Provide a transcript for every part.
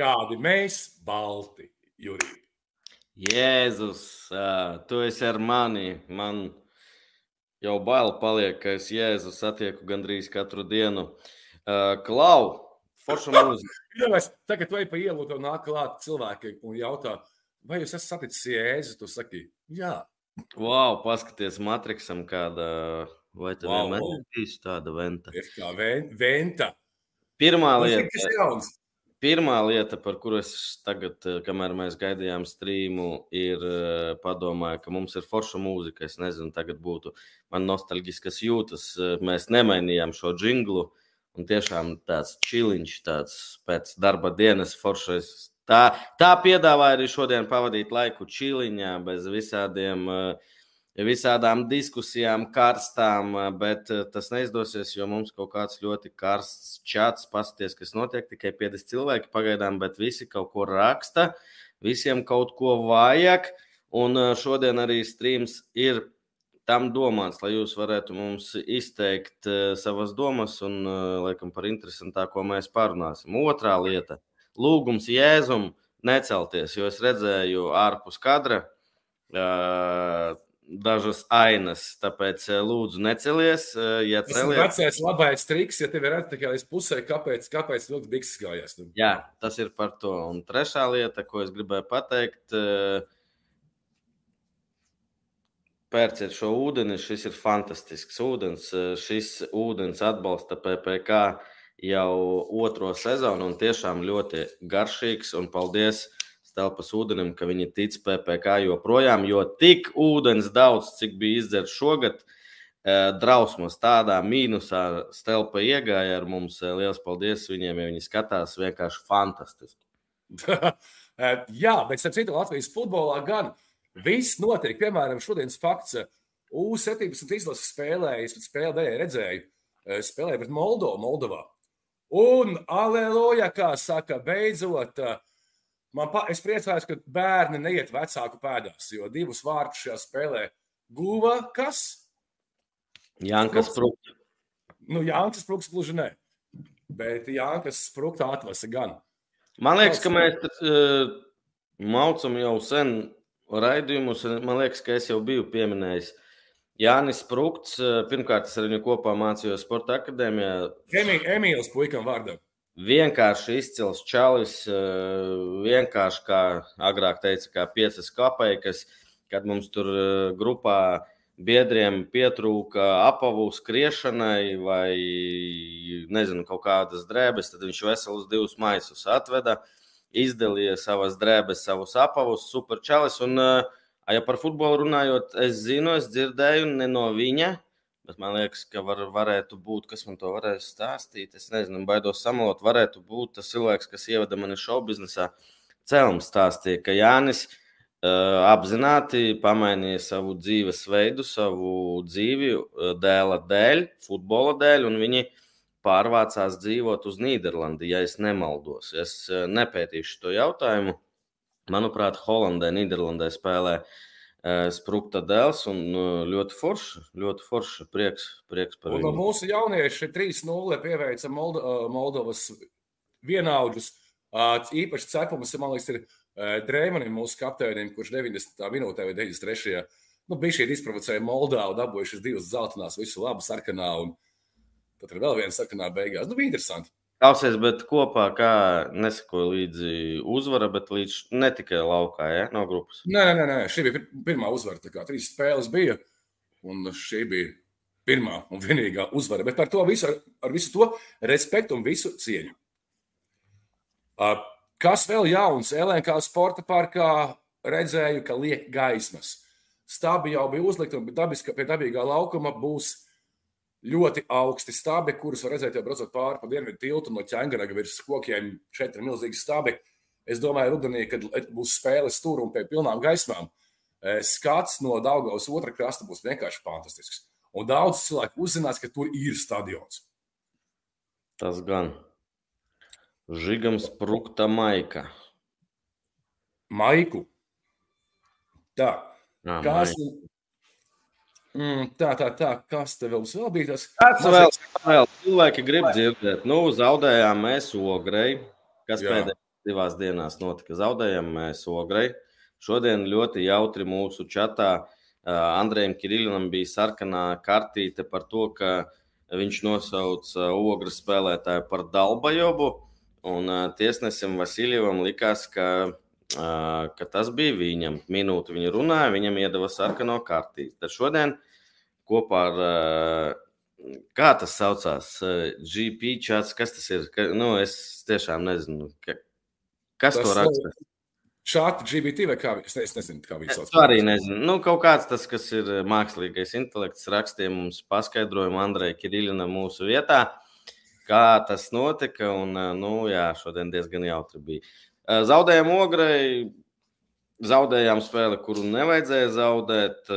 Kādi mēs, balti, Jurī. Jēzus, tu esi ar mani. Man jau bail paliek, ka es Jēzu satieku gandrīz katru dienu. Klau, forša mūzika. Jā, es tagad vai pa ielu to nāk klāt cilvēki un jautā, vai jūs esat saticis Jēzu? Tu saki, jā. Wow, paskaties Matrixam kāda, vai tev Wow, vienmēr wow. ir bijusi tāda venta? Ir kā ven- venta. Pirmā lieta. Tas ir jauns. Pirmā lieta, par kuru es tagad, eh, kamēr mēs gaidījām strīmu, ir eh, padomāju, ka mums ir forša mūzika. Es nezinu, tagad būtu man nostalģiskas jūtas. Eh, Mēs nemainījām šo jinglu. Un tiešām tāds čiliņš, tāds pēc darba dienas foršais. Tā, tā piedāvāja arī šodien pavadīt laiku čiliņā, bez visādiem, eh, visādām diskusijām, karstām, bet eh, tas neizdosies, jo mums kaut kāds ļoti karsts čats, pasties, kas notiek, tikai 50 cilvēki pagaidām, bet visi kaut ko raksta, visiem kaut ko vajag. Un eh, šodien arī streams ir tam domāts, lai jūs varētu mums izteikt eh, savas domas un, laikam, par interesantāko mēs parunāsim. Otrā lieta - lūgums Jēzum necelties, jo es redzēju ārpus kadra dažas ainas, tāpēc eh, lūdzu necelies, eh, ja Tas ir vecais labais triks, ja tev ir tikai līdz pusē, kāpēc, kāpēc vilks bikses gājās. Nu, Jā, tas ir par to. Un trešā lieta, ko es gribēju pateikt, eh, pērciet šo ūdeni. Šis ir fantastisks ūdens. Šis ūdens atbalsta PPC jau otro sezonu un tiešām ļoti garšīgs. Un paldies Stelpas ūdenim, ka viņi tic PPC joprojām, jo tik ūdens daudz, cik bija izdzerts šogad. eh, Drausmas tādā mīnusā stelpa iegāja ar mums. Eh, Lielas paldies viņiem, ja viņi skatās vienkārši fantastiski. Eh, Jā, bet starp citu Latvijas futbolā gan viss notiek. Piemēram, šodienas fakts. eh, U-17 izlases spēlēja, es pēc spēlē daļai redzēju, spēlēja pret Moldovu, Moldovā. Un, aleluja, kā saka, beidzot, eh, man pa, es priecājos, ka bērni neiet vecāku pēdās, jo divus vārtus šajā spēlē guva kas? Jankas Sprūks. Nu, Jānis Sprūks gluži ne. Bet Jānis Sprūks atvesa gan. Man liekas, ka mēs uh, maucam jau sen raidījumus. un Man liekas, ka es jau biju pieminējis. Jānis Sprūks, uh, pirmkārt, es ar viņu kopā mācījos Sporta akadēmijā. Emīls puikam vārdam. Vienkārši izcils čalis, uh, vienkārši kā agrāk teica, kā piecas kapeikas, kad mums tur uh, grupā biedriem pietrūka apavu skriešanai vai nezinu, kaut kādas drēbes, tad viņš veselus divus maisus atveda, izdalīja savas drēbes, savus apavus, superčalis. Un, uh, ja par futbolu runājot, es zinu, es dzirdēju ne no viņa, bet man liekas, ka var, varētu būt, kas man to varēs stāstīt. Es nezinu, baidos samalot, varētu būt tas cilvēks, kas ievada mani šovu biznesā. Cēlums stāstīja, ka Jānis uh, apzināti pamainīja savu dzīvesveidu, savu dzīvi dēla dēļ, futbola dēļ, un viņi pārvācās dzīvot uz Nīderlandi, ja es nemaldos. Es nepētīšu to jautājumu. Manuprāt, Holandē, Nīderlandē spēlē uh, Sprūkta dēls un uh, ļoti forši, ļoti forši prieks, prieks par Un viņu. mūsu jaunieši 3-0 pieveica Moldo, ā, Moldovas vienaudžus. Īpaši cepums, man liekas, ir ā, Drēmanim, mūsu kapteinim, kurš 90. minūtē vai 93. Nu, bija šī izprovocēja Moldavu, dabūjuši divas zeltainās, visu labu sarkanā. Un tad ir vēl viena sarkanā beigās. Nu, bija interesanti. Klausies, bet kopā kā nesakoja līdzi uzvara, bet līdz ne tikai laukā, ja, no grupas. Nē, nē, nē, šī bija pir- pirmā uzvara. Tā kā trīs spēles bija, un šī bija pirmā un vienīgā uzvara. Bet par to visu, ar, ar visu to respektu un visu cieņu. Kas vēl jauns? LNK sporta parkā redzēju, ka liek gaismas. Stābi jau bija uzlikti, un dabiska, pie dabīgā laukuma būs ļoti augsti stābi, kurus var redzēt, jau braucot pāri pa dienvidu tiltu no ķēngaraga virs kokiem. Šeit ir milzīgi stābi. Es domāju, rudenī, kad būs spēles tur un pie pilnām gaismām, eh, skats no Daugavas otrā krasta būs vienkārši fantastisks. Un daudz cilvēku uzzinās, ka tur ir stadions. Tas gan. Žigams Prūkta Maika. Maiku. Tā, Jā, kas, Maika. Mm, tā, tā, tā, kas te vēl, vēl bija tas? Kāds vēl, vēl cilvēki grib dzirdēt? Nu, zaudējām mēs ogrei. Kas Jā. pēdējais divās dienās notika zaudējumi mēs Ogrei. Šodien ļoti jautri mūsu čatā Andrejam Kirillinam bija sarkanā kartīte par to, ka viņš nosauca ogres spēlētāju par Dalbajobu. Un tiesnesim Vasiljevam likās, ka, ka tas bija viņam. Minūti viņa runāja, viņam iedeva sarkano kartīti. Tad šodien kopā ar, kā tas saucās, GP čats, kas tas ir? Ka, nu, es tiešām nezinu, ka, kas tas to raksta. Šādi GBT vai kā es, es nezinu, kā viņi sauc. Es arī nezinu. Nu, kaut kāds tas, kas ir mākslīgais intelekts, rakstīja mums paskaidrojumu Andrei Kirilina mūsu vietā kā tas notika. Un, nu, jā, šodien diezgan jautri bija. Zaudējām ograi, zaudējām spēli, kuru nevajadzēja zaudēt.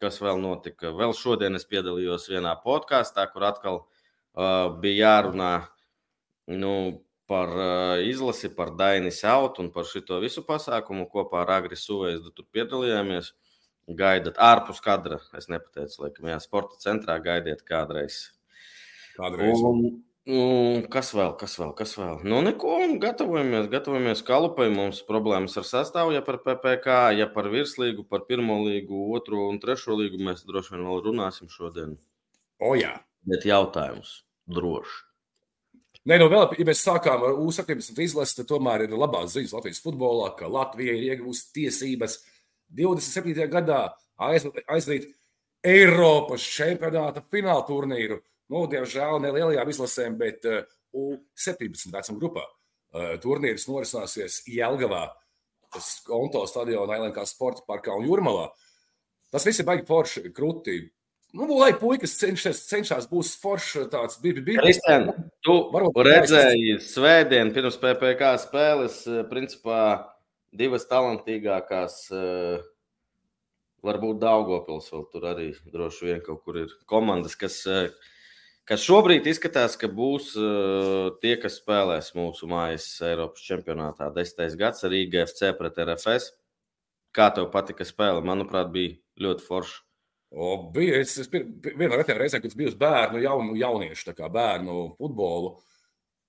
Kas vēl notika? Vēl šodien es piedalījos vienā podkāstā, kur atkal uh, bija jārunā nu, par uh, izlasi, par Daini Sautu un par šo visu pasākumu kopā ar Agri Suvēju. Tur piedalījāmies. Gaidat ārpus kadra. Es nepateicu, laikam, jā, sporta centrā gaidiet kādreiz. Kādreiz. Un, Mm, kas vēl, kas vēl, kas vēl? Nu, neko, gatavojamies, gatavojamies kalupai. Mums problēmas ar sastāvu, ja par PPC, ja par virslīgu, par pirmo līgu, otro un trešo līgu mēs droši vien vēl runāsim šodien. O, jā. Bet jautājums droši. Nē, no nu, vēl, ja mēs sākām ar U-17 izlasi, tad tomēr ir labās ziņas Latvijas futbolā, ka Latvija ir iegūst tiesības 27. gadā aizvīt Eiropas čempionāta fināla turnīru Nu, diemžēl ne lielajām izlasēm, bet uh, U17 vecuma grupā. Uh, turnīrs norisināsies Jelgavā, Konto stadionā, Ailenkā sporta parkā un Jurmalā. Tas viss ir baigi forši, krūti. Nu, lai puikas cenšas, cenšas būt foršs, tāds bija. Kristian, tu Varbūt redzēji svētdien pirms PPC spēles, eh, principā divas talantīgākās, varbūt Daugopils vēl tur arī droši vien kaut kur ir komandas, kas kas šobrīd izskatās, ka būs uh, tie, kas spēlēs mūsu mājas Eiropas čempionātā. Desmitais gads ar IGFC pret RFS. Kā tev patika spēle? Manuprāt, bija ļoti forša. O, bija, es, es vienā no reizēm, kad biju bērnu, jaunu, jauniešu bērnu futbolu.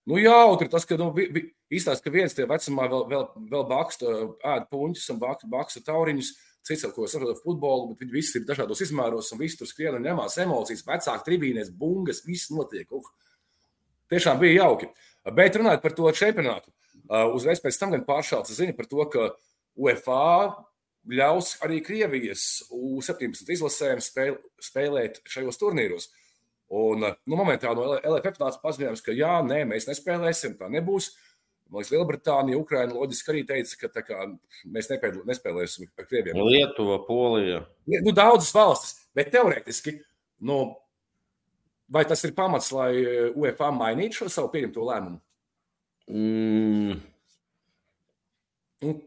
Nu, jautri tas, ka nu, īstenībā viens tie vecumā vēl, vēl, vēl baksta ēd puņķus un baksta tauriņus. Uh, cits, ko saprotu futbolu, bet viņi visi ir dažādos izmēros un visi tur skrien un ņemās emocijas, vecāki tribīnēs, bungas, viss notiek. Uh, tiešām bija jauki. Bet runājot par to čempionātu, uh, uzreiz pēc tam gan pāršāls ziņa par to, ka UEFA ļaus arī Krievijas U-17 izlasēm spēl, spēlēt šajos turnīros. Un, uh, nu, momentā no LFF nāca paziņojums, ka jā, nē, mēs nespēlēsim, tā nebūs. Uh, liekas, Lielbritānija, Ukraina loģiski arī teica, ka kā, mēs nepēd, nespēlēsim ar krieviem. Lietuva, Polija. Nu, daudzas valstis, bet teorētiski, nu, vai tas ir pamats, lai UEFA mainītu šo savu pieņemto lēmumu? Mm. Nu,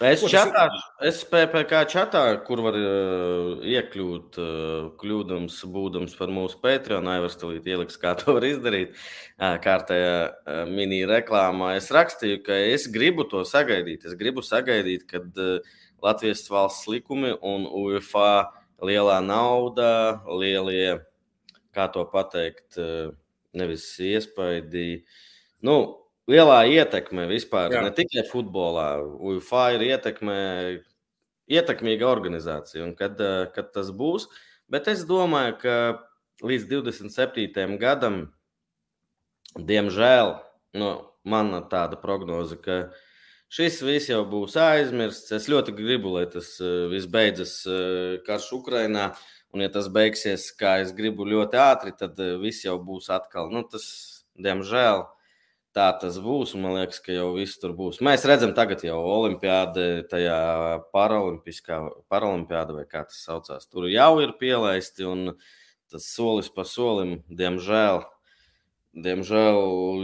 Es čatā, es PPC čatā, kur var uh, iekļūt, uh, kļūdams, būdams par mūsu Patreon, Aivars Tulīt ieliks, kā to var izdarīt, uh, kārtējā uh, mini reklāmā. Es rakstīju, ka es gribu to sagaidīt. Es gribu sagaidīt, kad uh, Latvijas valsts likumi un UEFA lielā nauda, lielie, kā to pateikt, uh, nevis iespaidi, nu, lielā ietekme vispār, Jā. ne tikai futbolā. UEFA ir ietekme, ietekmīga organizācija. Un kad, eh, kad tas būs, bet es domāju, ka līdz 27. gadam, diemžēl, nu, man tāda prognoze, ka šis viss jau būs aizmirsts. Es ļoti gribu, lai tas eh, viss beidzas eh, karš Ukrainā. Un, ja tas beigsies, kā es gribu, ļoti ātri, tad viss jau būs atkal. Nu, tas, diemžēl, tā tas būs. Man liekas, ka jau viss tur būs. Mēs redzam, tagad jau olimpiāde, tajā paralimpiāda, vai kā tas saucās, tur jau ir pielaisti. Un tas solis pa solim, diemžēl, diemžēl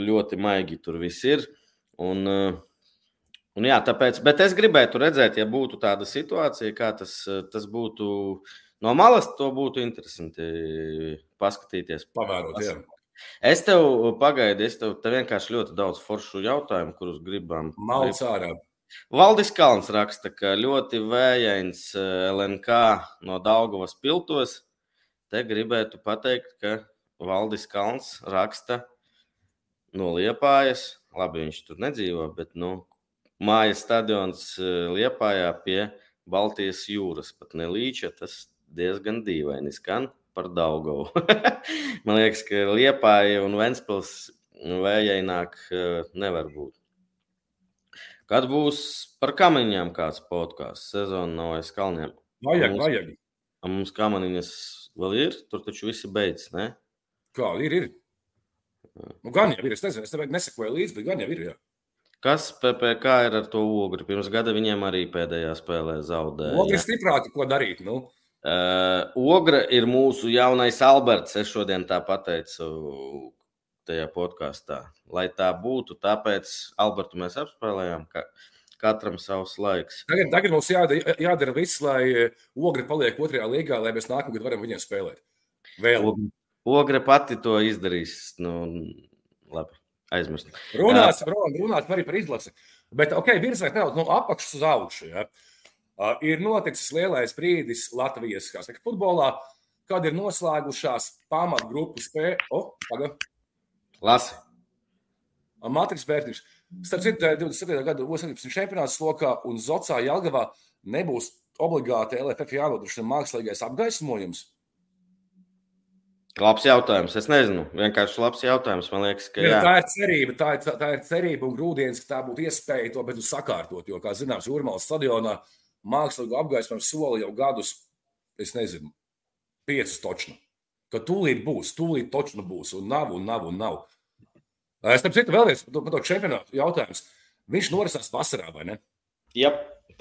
ļoti maigi tur viss ir. Un, un jā, tāpēc, bet es gribētu redzēt, ja būtu tāda situācija, kā tas, tas būtu. No malas to būtu interesanti paskatīties. Pavērot, jā. Es tev pagaidu, es tev, tev vienkārši ļoti daudz foršu jautājumu, kurus gribam. Malts ārā. Valdis Kalns raksta, ka ļoti vējains eh, LNK no Daugavas piltos. Te gribētu pateikt, ka Valdis Kalns raksta no Liepājas labi, viņš tur nedzīvo, bet nu, mājas stadions Liepājā pie Baltijas jūras, pat ne līča, tas diezgan dīvaini skan par Daugovu. Man liekas, ka Liepāja un Ventspils vējaināk nevar būt. Kad būs par kamaniņām kāds podkāsts, sezona nav aiz kalniem? Vajag, mums, vajag. Mums kamaniņas vēl ir, tur taču visi beidzas, ne? Kā ir, ir. Nu, gan jau ir, es nezinu, es nesakoju līdzi, bet gan jau ir, jā. Kas PPC ir ar to ogri? Pirms gada viņiem arī pēdējā spēlē zaudēja. Ogri stiprāki, ko darīt, nu? Uh, Ogra ir mūsu jaunais Alberts. Es šodien tā pateicu tajā podkāstā. Lai tā būtu, tāpēc Albertu mēs apspēlējām. Ka katram savs laiks. Tagad, tagad mums jādara, jādara viss, lai Ogre paliek otrajā līgā, lai mēs nākamgad varam viņiem spēlēt. Vēl. Ogre pati to izdarīs. Nu, labi, aizmirst. Runāts, uh, runāts arī par izlasi. Bet, ok, virzēt nedaudz no apakšas uz augšu. Ja. Uh, ir noticis lielais brīdis Latvijas saka, futbolā, kad ir noslēgušās pamatgrupu spēles. Oh, Lasi. Matrix vērtības. Starp citu, 27. gada 17. čempionāts lokā un Zocā Jelgavā nebūs obligāti LFF jānodrošina mākslīgais apgaismojums. Labs jautājums. Es nezinu. Vienkārši labs jautājums. Man liekas, ka jā. tā ir cerība. Tā ir, tā ir cerība un grūdienis, ka tā būtu iespēja to bet sakārtot. Jo, kā zināms, Urmālas stadionā mākslīgu apgaismojumu soli jau gadus, es nezinu, piecus točnu. Ka tūlīt būs, tūlīt točnu būs, un nav, un nav, un nav. Es tam citu vēlreiz par to, par to čempionātu jautājums. Viņš norisās vasarā, vai ne? Jā,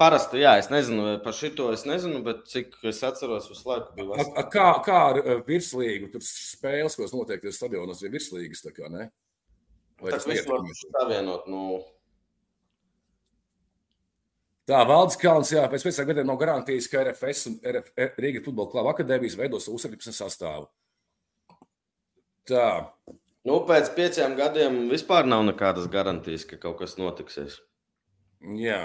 parasti, jā, es nezinu par šito, es nezinu, bet cik es atceros, visu laiku bija vasarā. Kā, kā ar e, virslīgu, tur spēles, ko notiek stadionos, ir virslīgas, tā kā, ne? Vai tas viss var savienot, nu, Tā, Valdis Kalns, jā, pēc pieciem gadiem nav garantijas, ka RFS un RF, Rīgas futbola kluba akadēmijas veidos U-17 sastāvu. Tā. Nu, pēc pieciem gadiem vispār nav nekādas garantijas, ka kaut kas notiksies. Jā.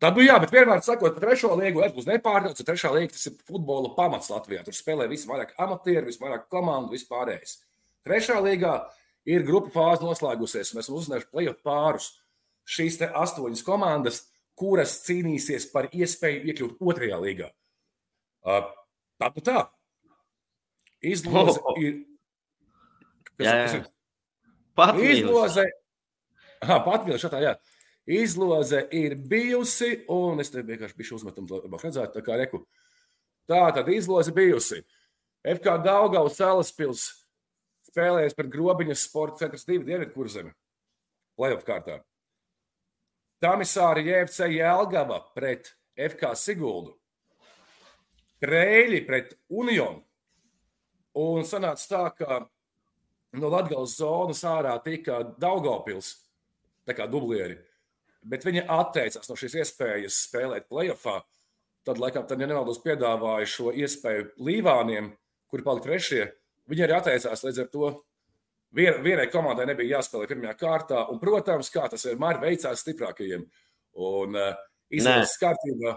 Tad, nu jā, bet vienmēr sakot, trešo līgu es būšu nepārtraukts. Trešā līga tas ir futbola pamats Latvijā. Tur spēlē visvairāk amatieru, visvairāk komandu, vispārējais. Trešā līgā ir grupu fāze noslēgusies. Mēs esam uzzinājuši playoff pārus šīs astoņas komandas, kuras cīnīsies par iespēju iekļūt otrajā līgā. Uh, tā nu tā. Izloze oh. ir. Kas, jā, jā. Kas ir? Izloze. Aha, patmīlis šatā, jā. Izloze ir bijusi, un es te vienkārši biju uzmetumu, lai redzētu, tā kā reku. Tā tad izloze bijusi. FK Daugavas Salaspils spēlējas par grobiņas sporta centrs divi Dienvidkurzemi. Playoff kārtā. Tamisāri JFC Jēlgava pret FK Siguldu, Kreļi pret Unionu. Un sanāca tā, ka no Latvijas zonas ārā tika Daugopils, tā kā dublieri, bet viņi atteicās no šīs iespējas spēlēt playoffā. Tad, laikam, tad, ja nemaldos, piedāvāja šo iespēju Līvāniem, kuri palika trešie. Viņi arī atteicās līdz ar to Vien, vienai komandai nebija jāspēlē pirmajā kārtā, un, protams, kā tas vienmēr veicās stiprākajiem. Un uh, izlases kārtībā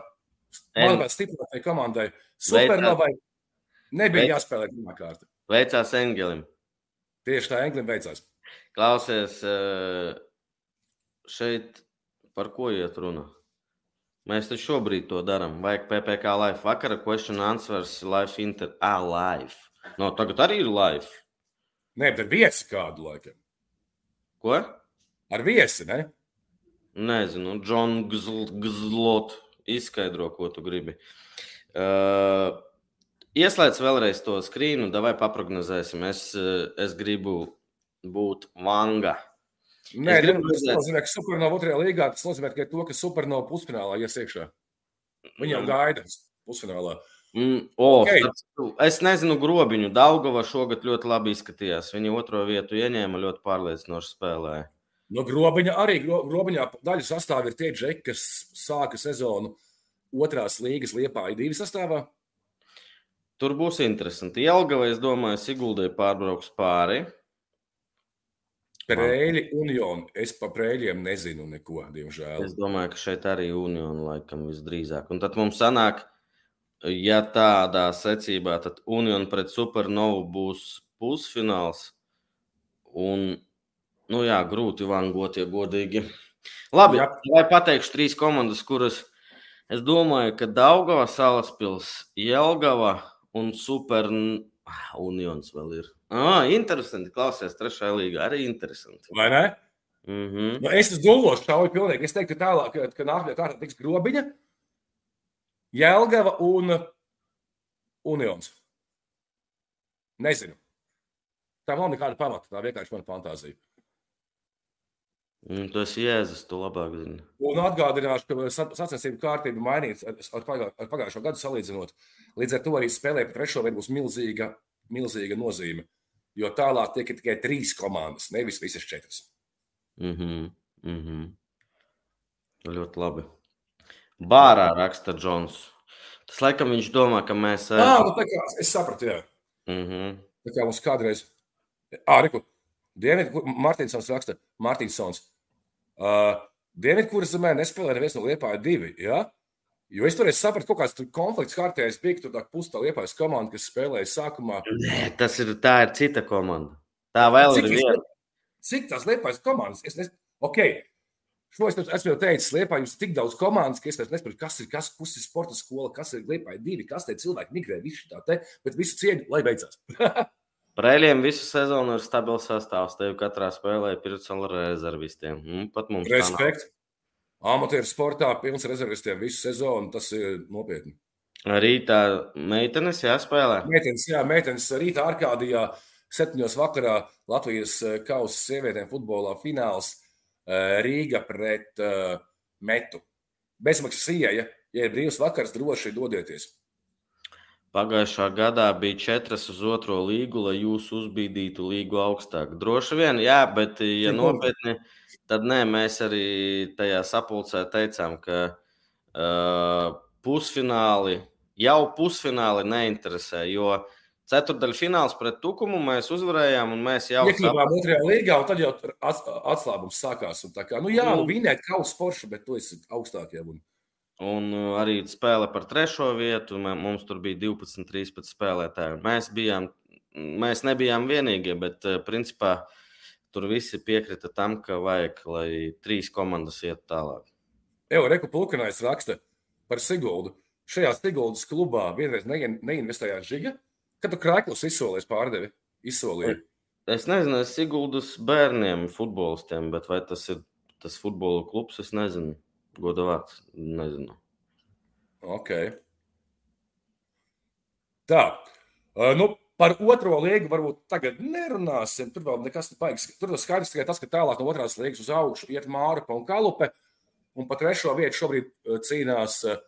manuprāt, stiprākajai komandai Supernovai nebija Veic... jāspēlē pirmā kārta. Veicās Engelim. Tieši tā Engelim veicās. Klausies, eh, šeit par ko iet runa? Mēs taču šobrīd to darām. Vajag PPC live. Vakara question answers live inter. Ah, live. No, tagad arī ir live. Nē, bet ar viesi kādu laikam. Ko? Ar viesi, ne? Nezinu, Džon Gzlot. Izskaidro, ko tu gribi. Uh, ieslēdz vēlreiz to skrīnu, vai paprognozēsim. Es, uh, es gribu būt manga. Nē, gribu... tas nozīmē, ka Supernova otrajā līgā tas nozīmē tikai to, ka Supernova pusfinālā ies iekšā. Viņi jau mm. gaida pusfinālā. Uh, Mm, oh, okay. Es nezinu, grobiņu. Daugava šogad ļoti labi izskatījās. Viņa otro vietu ieņēma ļoti pārliecinoši spēlē. No grobiņa arī grobiņā daļa sastāvā ir tie džeki, kas sāka sezonu otrās līgas liepā ir divi sastāvā. Tur būs interesanti. Jelgava, es domāju, Siguldē pārbrauks pāri. Prēļi, Union. Es par prēļiem nezinu neko, diemžēl. Es domāju, ka šeit arī Union laikam visdrīzāk. Un tad mums sanāk, ka ja tādā secībā, tad Union pret Supernovu būs pusfināls. Un Nu jā, grūti vangot, ja godīgi. Labi, jā. lai pateikšu trīs komandas, kuras es domāju, ka Daugava, Salaspils, Jelgava un Super Unions vēl ir. Ah, interesanti, klausies, trešajā līgā arī interesanti. Vai ne? Mm -hmm. nu, es esmu domājis, šauju pilnīgi. Es teiktu, ka tālāk, ka, ka nākamajā kārtā tiks grobiņa, Jelgava un Unions. Nezinu. Tā nav nekāda pamata. Tā vienkārši mana fantāzija. Mm, tas ir jēzus, tu labāk zini. Un atgādināšu, ka sacensību kārtība mainīts ar, pagā, ar pagājušo gadu salīdzinot. Līdz ar to arī spēlē par trešo vietu būs milzīga, milzīga nozīme. Jo tālāk tiek tikai trīs komandas, nevis visas četras. Mm -hmm, mm -hmm. Ļoti labi. Bārā raksta Džons. Tas laikam viņš domā, ka mēs. Jā, nu, kā, es sapratu, jā. Mm -hmm. Tā kā mums kādreiz. Ā, reku. Dienvidu, Mārtiņsons raksta, Mārtiņsons. Uh, Dienvidkuras zemē nespēlē neviens no liepāja divi. Ja? Jo es toreiz sapratu, ka kaut kāds konflikts kārtējais bija, tur tā pustā liepājas komanda, kas spēlēja sākumā. Nē, tas ir, tā ir cita komanda. Tā vēl cik ir viena. Cik tās liepājas komandas? Es nes... Ok, šo es esmu jau teicis, liepā jums tik daudz komandas, ka es vairs nesaprotu, kas ir, kas, kas ir sporta skola, kas ir liepāja divi, kas te cilvēki migrē, visu tā te, bet visu cieņu, lai beidzās. Par eļļiem visu sezonu ir stabils sastāvs. Tev katrā spēlē ir pirmsala rezervistiem. Un nu, pat mums Respekt. Amatieru sportā pilns rezervistiem visu sezonu. Tas ir nopietni. Rītā meitenes jāspēlē. Meitenes, jā, meitenes rītā Arkādijā septiņos vakarā Latvijas eh, kausa sievietēm futbolā fināls Rīga pret uh, Metu. Bezmaksas ieeja, ja ir brīvs vakars, droši dodieties. Pagājušā gadā bija četras uz otro līgu, lai jūs uzbīdītu līgu augstāk. Droši vien, jā, bet, ja nopietni, tad nē, mēs arī tajā sapulcē teicām, ka uh, pusfināli, jau pusfināli neinteresē, jo ceturdaļfināls pret Tukumu mēs uzvarējām, un mēs jau iekļuvām otrajā līgā, un tad jau atslābums sākās. Un tā kā, nu jā, nu, vinēt kaut sporšu, bet tu esi augstākie. Un... Un uh, arī spēle par trešo vietu. Mums tur bija 12, 13 spēlētāji. Mēs, bijām, mēs nebijām vienīgie, bet uh, principā tur visi piekrita tam, ka vajag, lai trīs komandas iet tālāk. Evo Reku Pulkanais raksta par Siguldu. Šajā Siguldas klubā vienreiz neinvestējās žiga, kad tu krēklus izsolies pārdevi. Izsolīja. Es nezinu, es Siguldas bērniem, futbolistiem, bet vai tas ir tas futbola klubs, es nezinu. Goda vārds, nezinu. Ok. Tā. Nu, par otro līgu varbūt tagad nerunāsim. Tur vēl nekas nebaigs. Tur tas skaidrs tikai tas, ka tālāk no otrās līgas uz augšu iet Māra un Kalupe. Un pa trešo vietu šobrīd cīnās uh,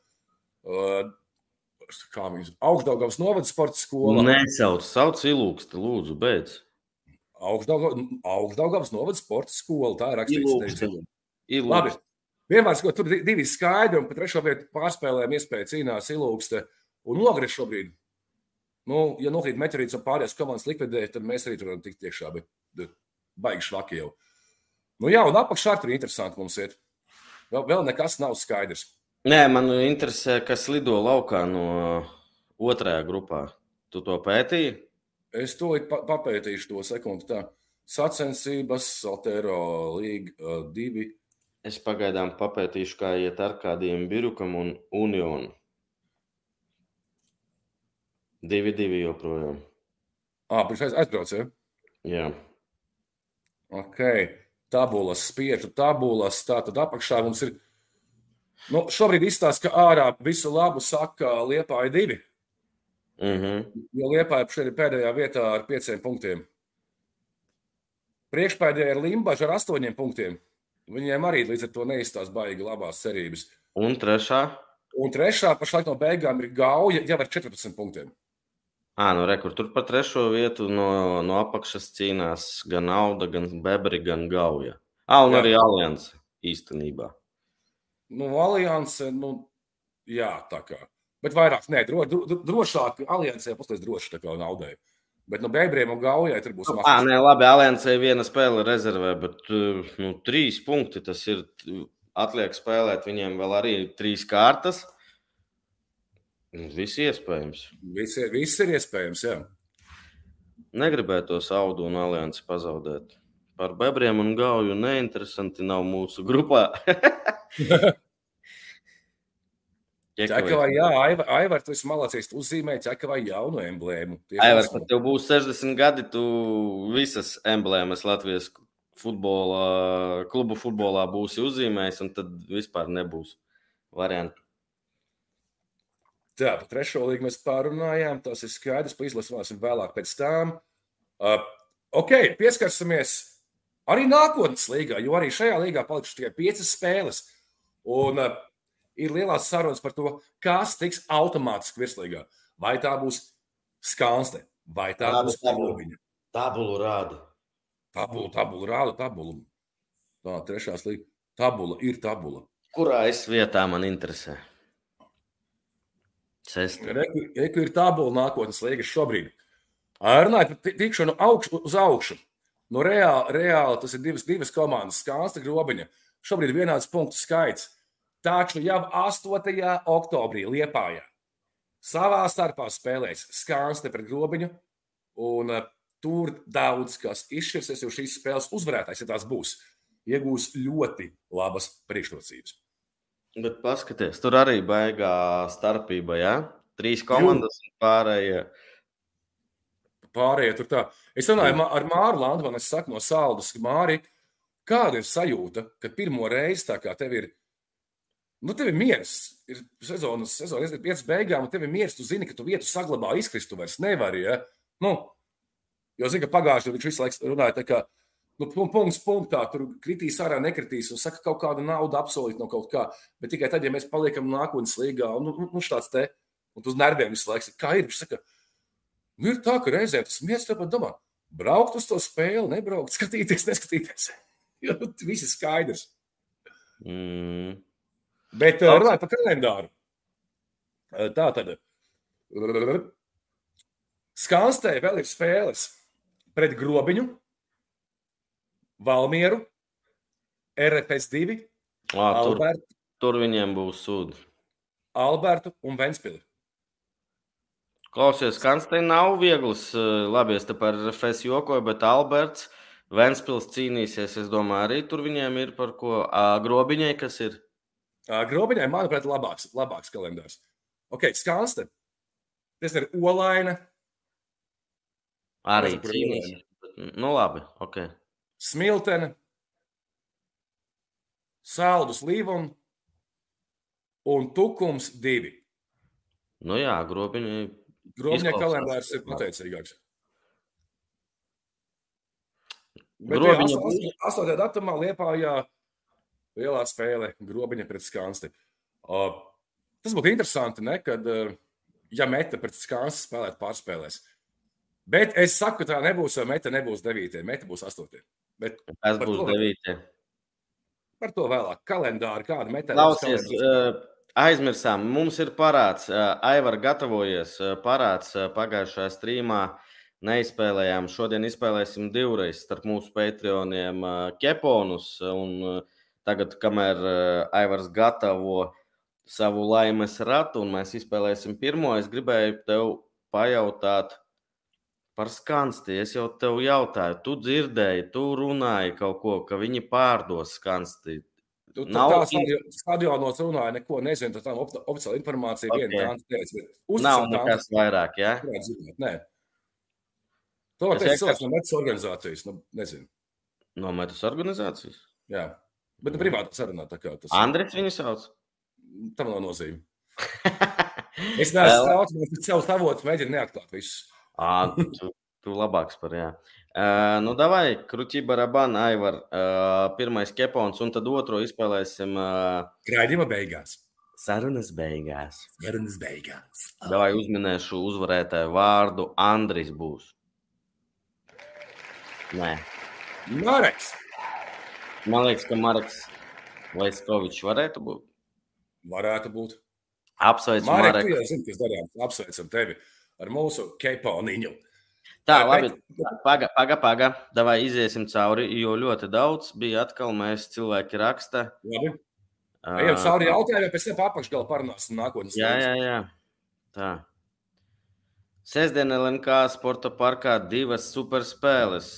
kā viņas augstdaugavas novada sporta skola. Nesauc, sauc ilūksti, lūdzu, beidz. Augstdaugavas novada sporta skola, tā ir rakstīts. Labi, Vienmēr sakot, tur divi skaidri, un pat trešo vietu pārspēlēm iespēja cīnās ilūkste un nogriez šobrīd. Nu, ja nokrīt meteorīts un pārējās komandas likvidē, tad mēs arī tur varam tikt iekšā, bet, baigi švaki jau. Nu jā, un apakšā tur interesanti mums ir. Vēl, vēl nekas nav skaidrs. Nē, man interesē, kas lido laukā no otrajā grupā. Tu to pētīji? Es to papētīšu to sekundi. Tā sacensības, Altero līga divi Es pagaidām papētīšu, kā iet ar kādiem birukam un unionu. Divi, divi joprojām. Ah, pirms aiz, aizbrauc, ja? Jā. Ok. Tabulas, spiežu tabulas. Tā tad apakšā mums ir. Nu, šobrīd izstāsta, ka ārā visu labu saka Liepāja divi. Mm -hmm. Jo Liepāja šeit ir pēdējā vietā ar pieciem punktiem. Priekšpēdējā ir Limbaģa ar astoņiem punktiem. Viņiem arī līdz ar to neizstāsta baigi labās cerības. Un trešā? Un trešā pašlaik no beigām ir gauja jau ar 14 punktiem. À, nu, rekur, tur pa trešo vietu no, no apakšas cīnās gan Auda, gan Bebri, gan Gauja. À, un jā. arī Alianse īstenībā. Nu, Alianse, nu, jā, tā kā. Bet vairāk, nē, dro, dro, drošāk, Aliansē pusties droši tā kā naudai. Bet no beibriem un gaujai tur būs mazāk. Nē, labi, Aliansē viena spēle rezervē, bet nu, trīs punkti tas ir. Atliek spēlēt viņiem vēl arī trīs kārtas. Viss iespējams. Viss, viss ir iespējams, jā. Negribētu to saudu un aliansi pazaudēt. par bebriem un gauju neinteresanti nav mūsu grupā. Ķekavā, jā, Aivar, Aivar, tu esi malacis, tu uzzīmēji ķekavā jaunu emblēmu. Aivar, kad tev būs 60 gadi, tu visas emblēmas Latvijas futbola, klubu futbolā būsi uzzīmējis, un tad vispār nebūs variantu. Tā, par trešo līgu mēs pārunājām, tas ir skaidrs, pa izlasīsim vēlāk pēc tām. Uh, ok, pieskarsimies arī nākotnes līgā, jo arī šajā līgā palikušas tikai piecas spēles. Un uh, ir lielās sarunas par to, kas tiks automātiski virslīgā. Vai tā būs skanste, vai tā Rāda būs tabula. Tabulu rāda. Tabula, tabula, rāda tabulu. Tā, trešās līga. Tabula ir tabula. Kurā es vietā man interesē? Reku, reku ir tabula nākotnes līga šobrīd. Runājot par tikšanu augš, uz augšu. Nu, reāli, reāli tas ir divas, divas komandas, skāsta grobiņa. Šobrīd ir vienāds punktu skaits. Taču jau 8. oktobrī Liepājā savā starpā spēlēs Skānste pret Grobiņu. Un uh, tur daudz kas izšķirsies, jo šīs spēles uzvarētājs, ja tās būs, iegūs ļoti labas priekšrocības. Bet paskatieties, tur arī baigā starpība. Ja? Trīs komandas un pārējie. Pārējie tur tā. Es runāju ar Māru Landmanu, es saku no Saldus, Māri, kāda ir sajūta, kad pirmo reizi tā kā tev ir Nu, tev ir miers. Ir sezonas, sezonas ir piecas beigām, un tev ir miers. Tu zini, ka tu vietu saglabā, izkrist, tu vairs nevari. Ja? Nu, jo, zini, ka pagājušajā viņš visu laiku runāja, tā kā, nu, punkts punktā, tur kritīs ārā, nekritīs, un saka, kaut kāda nauda apsolīt no kaut kā. Bet tikai tad, ja mēs paliekam nākotnes līgā, un nu, nu, nu tāds te, un tu uz nerviem visu laiku, kā ir, viņš saka, nu, ir tā, ka reizēm tas miers tev pat domā, braukt uz to spēli, nebraukt, skatīties, neskatīties. jo nu, viss ir skaidrs. Mm. Bet uh, runājot par kalendāru. Uh, tā tad. Skanstē vēl ir spēles pret Grobiņu, Valmieru, RFS2, Ā, Albertu, tur, tur viņiem būs sūdi. Albertu un Ventspili. Klausies, Kanstē nav viegls. Labi, es te par RFS jokoju, bet Alberts Ventspils cīnīsies. Es domāju, arī tur viņiem ir par ko. Grobiņai, kas ir? Grobiņai, manuprāt, labāks, labāks kalendārs. Ok, skanste. Tas ir olaina. Arī cīnīs. Nu, labi, ok. Smiltene, saldus līvums un tukums divi. Nu jā, grobiņai. Grobiņai kalendārs ir pateicīgāks. Grobiņa 8. datumā Liepājā lielā spēle, grobiņa pret skansti. Uh, tas būtu interesanti, ne, kad uh, ja meta pret skansti spēlētu pārspēlēs. Bet es saku, ka tā nebūs, jo meta nebūs 9. Meta būs 8. Bet tas būs 9. Par to vēlāk. Kalendāri, kāda meta Klausies, uh, aizmirsām. Mums ir parāds. Uh, Aivar gatavojies. Parāds pagājušajā strīmā. Neizspēlējām. Šodien izspēlēsim divreiz starp mūsu patroniem Keponus un uh, Tagad, kamēr uh, Aivars gatavo savu laimes ratu un mēs izspēlēsim pirmo, es gribēju tev pajautāt par skansti. Es jau tev jautāju, tu dzirdēji, tu runāji kaut ko, ka viņi pārdos skansti. Tu Nav tā stadionos runāja, neko nezinu, tā oficiāla informācija okay. viena tā teica. Nav nekas vairāk? Ja? Nē. To var teikt cilvēks no metas organizācijas, nu, nezinu. No metas organizācijas? Jā. Bet nu, privātā sarunā tā kā tas. Andris viņu sauc? Tam nav nozīme. es neesmu sauc, bet savus avotus mēģinu neatklāt visus. À, tu, tu labāks par jā. Uh, nu, davai, kruķi barabana, Aivar. Uh, pirmais kepons, un tad otro izspēlēsim. Uh, Raidījuma beigās. Sarunas beigās. Sarunas beigās. Davai uzminēšu uzvarētāju vārdu. Andris būs. Nē. Mareks. Man liekas, ka Marks Vaiskovičs varētu būt. Varētu būt. Apsveicam, Marek. Marek. Jā, zinu, kas darām. Apsveicam tevi ar mūsu keiponiņu. Tā, labi. Paga, paga, paga. Davai iziesim cauri, jo ļoti daudz bija atkal mēs cilvēki raksta. Labi. Ejam cauri jautājumiem, pēc tam apakšgalā parunāsim nākotnes. Jā, jā, jā. Tā. Sēdesdien LNK sporta parkā divas superspēles.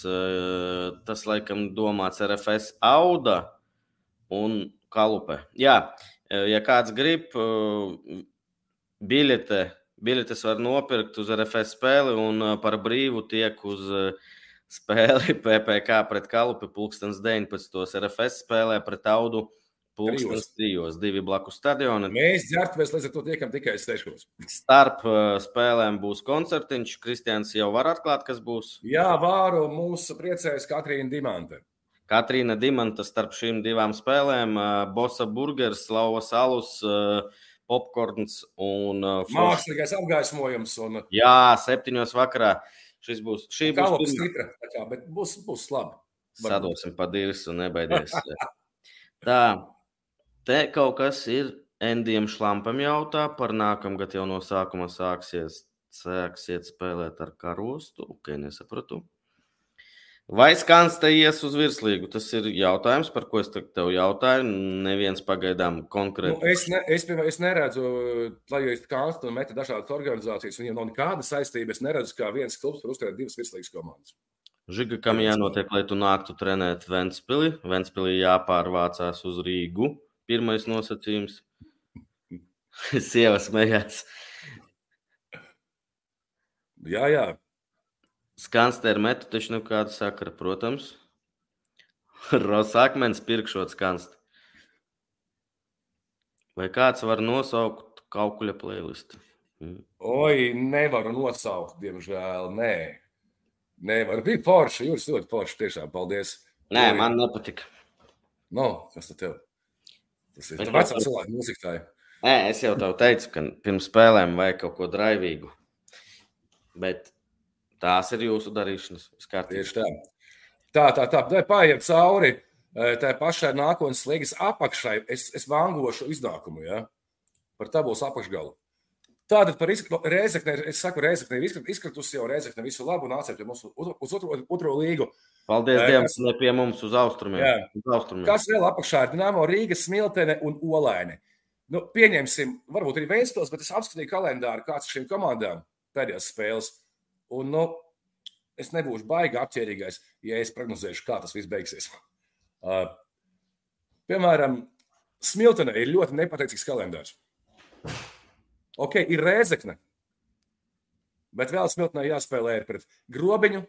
Tas, laikam, domāts RFS Auda un Kalupe. Jā, ja kāds grib, biļete, biļetes var nopirkt uz RFS spēli un par brīvu tiek uz spēli PPK pret Kalupi pulkstens 19. RFS spēlē pret Audu Pūkstens trijos, divi blakus stadioni. Mēs ģērbties līdz ar to tiekam tikai sešos. Starp uh, spēlēm būs koncertiņš. Kristians jau var atklāt, kas būs. Jā, vāru mūsu priecējas Katrīna Dimanta. Katrīna Dimanta starp šīm divām spēlēm uh, - Bosa burgers, Lauvas alus, uh, popkorns un mākslīgais apgaismojums. Un... Jā, septiņos vakarā. Šis būs. Šī būs stipra, kā, bet būs, būs labi. Sadosim pa divas un nebaidies. Tā, Te kaut kas ir Endijam Šlampam jautā par nākamgad jau no sākuma sāksies, sāksiet spēlēt ar karostu. Ok, nesapratu. Vai skans te ies uz virslīgu? Tas ir jautājums, par ko es tev jautāju. Neviens pagaidām konkrēti. Nu, es, ne, es, es neredzu, lai arī skans un meta dažādas organizācijas, viņiem nav nekāda saistība. Es neredzu, kā viens klubs var uzturēt divas virslīgas komandas. Žiga, kam jānotiek, lai tu nāktu trenēt Ventspili? Ventspili jāpārvācās uz Rīgu. Pirmais nosacījums. Sieva smējās. Jā, jā. Skanstēra metu taču nav kāda sakara, protams. Rosakmens pirkšot skanstu. Vai kāds var nosaukt kaukuļa playlistu? Mm. Oi, nevaru nosaukt, diemžēl, nē. Nevaru. Bija forši, jūs ļoti forši, tiešām, paldies. Nē, man nepatika. No, kas tad tev? Tas ir vecā cilvēka mūzikai. Nē, es jau tev teicu, ka pirms spēlēm vajag kaut ko draivīgu. Bet tās ir jūsu darīšanas. Tieši tā. Tā, tā, tā. Lai pāriet cauri tā pašai nākotnes slēgas apakšai, es, es vangošu iznākumu. Ja? Par būs apakšgalu. Tātad par Reizekni, es saku, Reizekni ir izkritusi jau Reizekni visu labu un pie mums uz otro, otro līgu. Paldies Dievam, kas ne pie mums uz austrumiem. Jā. Uz austrumiem. Kas vēl apakšā ir Dinamo Rīga, Smiltene un Olaini? Nu, pieņemsim, varbūt arī Vēnspils, bet es apskatīju kalendāru, kāds šīm komandām pēdējās spēles. Un, nu, es nebūšu baigi apķērīgais, ja es prognozēšu, kā tas viss beigsies. Uh, piemēram, Smiltene ir ļoti nepateicīgs kalendārs. Ok, ir rēzekne. Bet vēl smiltenē jāspēlē pret grobiņu,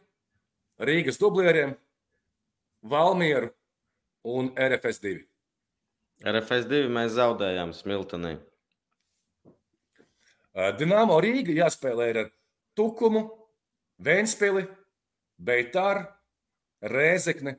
Rīgas dublieriem, Valmieru un RFS2. RFS2 mēs zaudējām smiltenē. Dienāmo Rīga jāspēlē ar Tukumu, Vēnspili, Beitāru, Rēzekni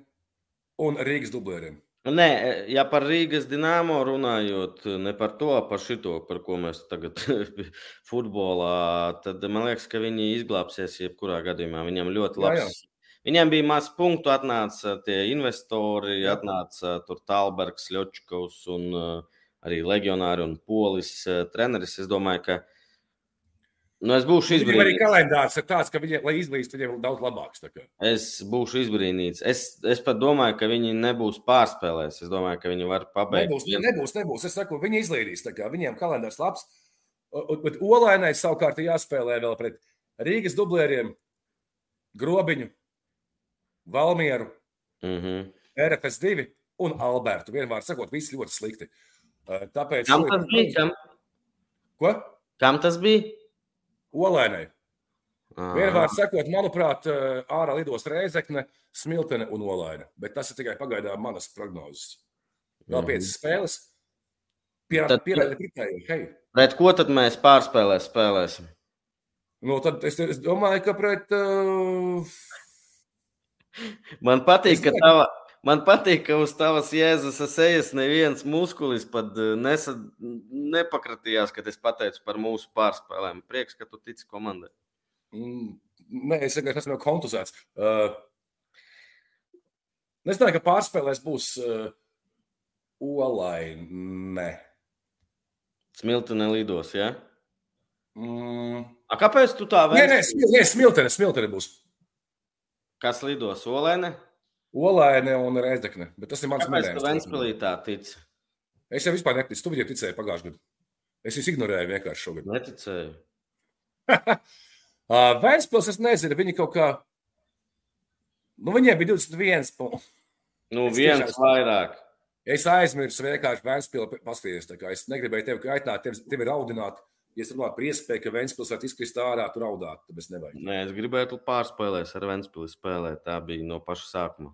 un Rīgas dublieriem. Nē, ja par Rīgas dīnāmo runājot, ne par to, par šito, par ko mēs tagad futbolā, tad man liekas, ka viņi izglābsies jebkurā gadījumā. Viņam ļoti labs. Jā, jā. Viņiem bija maz punktu, atnāca tie investori, jā. atnāca tur Talbergs, Ļočkovs un uh, arī legionāri un polis uh, treneris. Es domāju, ka Nu, es būšu izbrīnīts. Viņam arī kalendārs ir tāds, ka viņiem, lai izlīst, viņiem ir daudz labāks. Es būšu izbrīnīts. Es, es pat domāju, ka viņi nebūs pārspēlēs. Es domāju, ka viņi var pabeigt. Nebūs, nebūs, nebūs. Es saku, viņi izlīdīs. Viņiem kalendārs labs. Bet Olainai savukārt jāspēlē vēl pret Rīgas dublieriem, Grobiņu, Valmieru, mm -hmm. RFS2 un Albertu. Vienmēr sakot, visi ļoti slikti. Tāpēc. Kam tas bija? Ko? Kam tas bija? Olēnai. Vienmēr sakot, manuprāt, ārā lidos Reizekne, Smiltene un Olaina. Bet tas ir tikai pagaidām manas prognozes. Vēl piecas spēles. Pierādīt kritēju. Hei. Pret ko tad mēs pārspēlēs spēlēsim? Nu, tad es, es domāju, ka pret. Uh... Man patīk, ka tava, Man patīk, ka uz tavas jēzus ejas neviens muskulis pat eh, nesa, nepakratījās, kad es pateicu par mūsu pārspēlēm. Prieks, ka tu tici komandai. Mm, nē, es vienkārši esmu kontuzēts. Uh, es domāju, ka pārspēlēs būs uh, olaini. Smiltene lidos, ja? Mm. A, kāpēc tu tā vēlaties? Nē, nē, smiltene, smiltene būs. Kas lidos? Olaine? Olaine un Reizekne. Bet tas ir mans mērķis. Kāpēc tu Ventspilī tā tici? Es jau vispār neticu. Tu viņai ticēji pagājušajā gadā. Es viņus ignorēju vienkārši šogad. Neticēju. Uh, Vēnspils, es nezinu, viņi kaut kā. Nu, viņiem bija 21 punkti. Nu, viens tiešām... vairāk. Es aizmirsu vienkārši Vēnspili paskatīties. Es negribēju tevi kaitināt, tevi, tevi raudināt. Ja es runāju par iespēju, ka Vēnspils var izkrist ārā, tur raudāt, tad es nevajag. Nē, es gribētu pārspēlēt ar Vēnspili spēlēt. Tā bija no paša sākuma.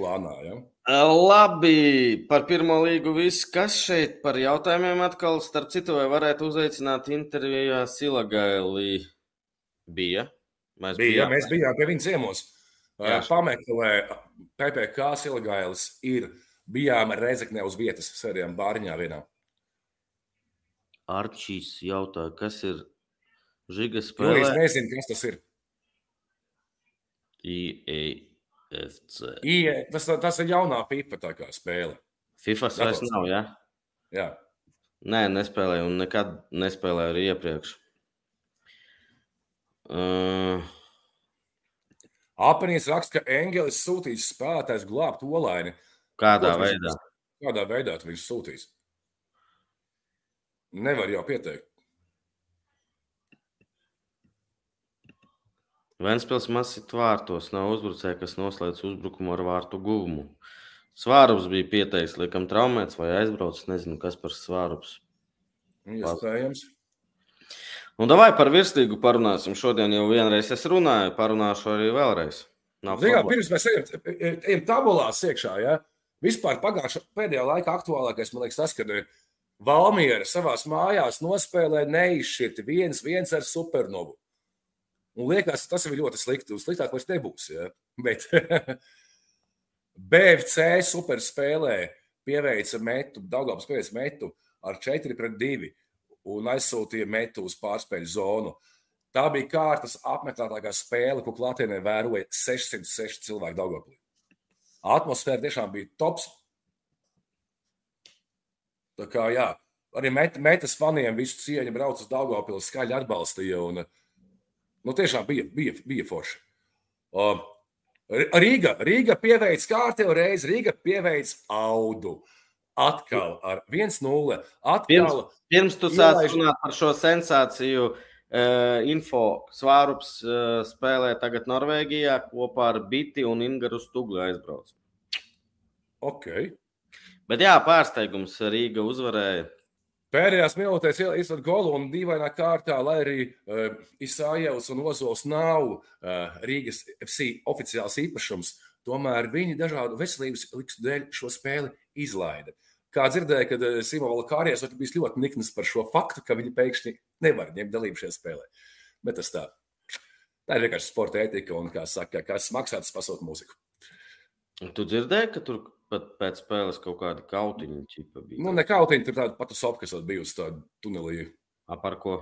Plānā, ja? Labi, par pirmo līgu viss. Kas šeit par jautājumiem atkal, starp citu, vai varētu uzaicināt intervijā Silagaili? Bija. Mēs bija, bijām, mēs bijām pie viņa ciemos. Jā. Pameklē, PPC Silagailis ir. Bijām Reizeknē uz vietas, sēdējām bāriņā vienā. Arčīs jautāja, kas ir Žigas spēlē? Es nezinu, kas tas ir. IEFC. IE, tas, tas ir jaunā FIFA tā kā spēle. FIFA vairs nav, jā? Jā. Nē, nespēlēju un nekad nespēlēju arī iepriekš. Uh... Apenīs raksta, ka Engelis sūtīs spēlētājs glābt olaini. Kādā veidā? Kādā veidā viņš sūtīs? Nevar jau pieteikt. Vēnspils masit vārtos, nav uzbrucēja, kas noslēdz uzbrukumu ar vārtu guvumu. Svārums bija pieteicis, liekam, traumēts vai aizbraucis. Nezinu, kas par svārups. Iespējams. Un davai par virslīgu parunāsim. Šodien jau vienreiz es runāju, parunāšu arī vēlreiz. Zinām, pirms mēs ejam, ejam tabulās iekšā, ja? vispār pagājušā pēdējā laikā aktuālākais, man liekas, tas, ka Valmiera savās mājās nospēlē neizšķirti viens, viens ar supernovu. Un liekas, tas ir ļoti slikti. Un sliktāk vairs nebūs. Ja? Bet BFC superspēlē pieveica metu, Daugavas pieveica metu ar 4 pret 2 un aizsūtīja metu uz pārspēļu zonu. Tā bija kārtas apmeklētākā spēle, ko klātienē vēroja 606 cilvēku Daugavpilī. Atmosfēra tiešām bija tops. Tā kā jā, arī met, metas faniem visu cieņu brauc uz Daugavpils, skaļi atbalstīja. Un, nu, tiešām bija, bija, bija forši. Uh, Rīga, Rīga pieveic kārtējo reizi, Rīga pieveic audu. Atkal ar 1-0. Pirms, pirms tu sāc runāt par šo sensāciju, uh, info Svārups uh, spēlē tagad Norvēģijā kopā ar Biti un Ingaru Stuglu aizbrauc. Ok. Bet jā, pārsteigums Rīga uzvarēja. Pēdējās minūtēs ielikt golu un dīvainā kārtā, lai arī uh, Isājevs un Ozols nav uh, Rīgas FC oficiāls īpašums, tomēr viņi dažādu veselības likstu dēļ šo spēli izlaida. Kā dzirdēju, kad uh, Simola Kārijas bija ļoti nikns par šo faktu, ka viņi pēkšņi nevar ņemt dalību šajā spēlē. Bet tas tā. Tā ir vienkārši sporta etika un, kā saka, kas maksā, tas pasūt mūziku. Tu dzirdēji, ka tur pat pēc spēles kaut kāda kautiņa čipa bija? Nu, ne kautiņa, tur tāda pati sopa, kas bijusi tāda tunelī. A, par ko?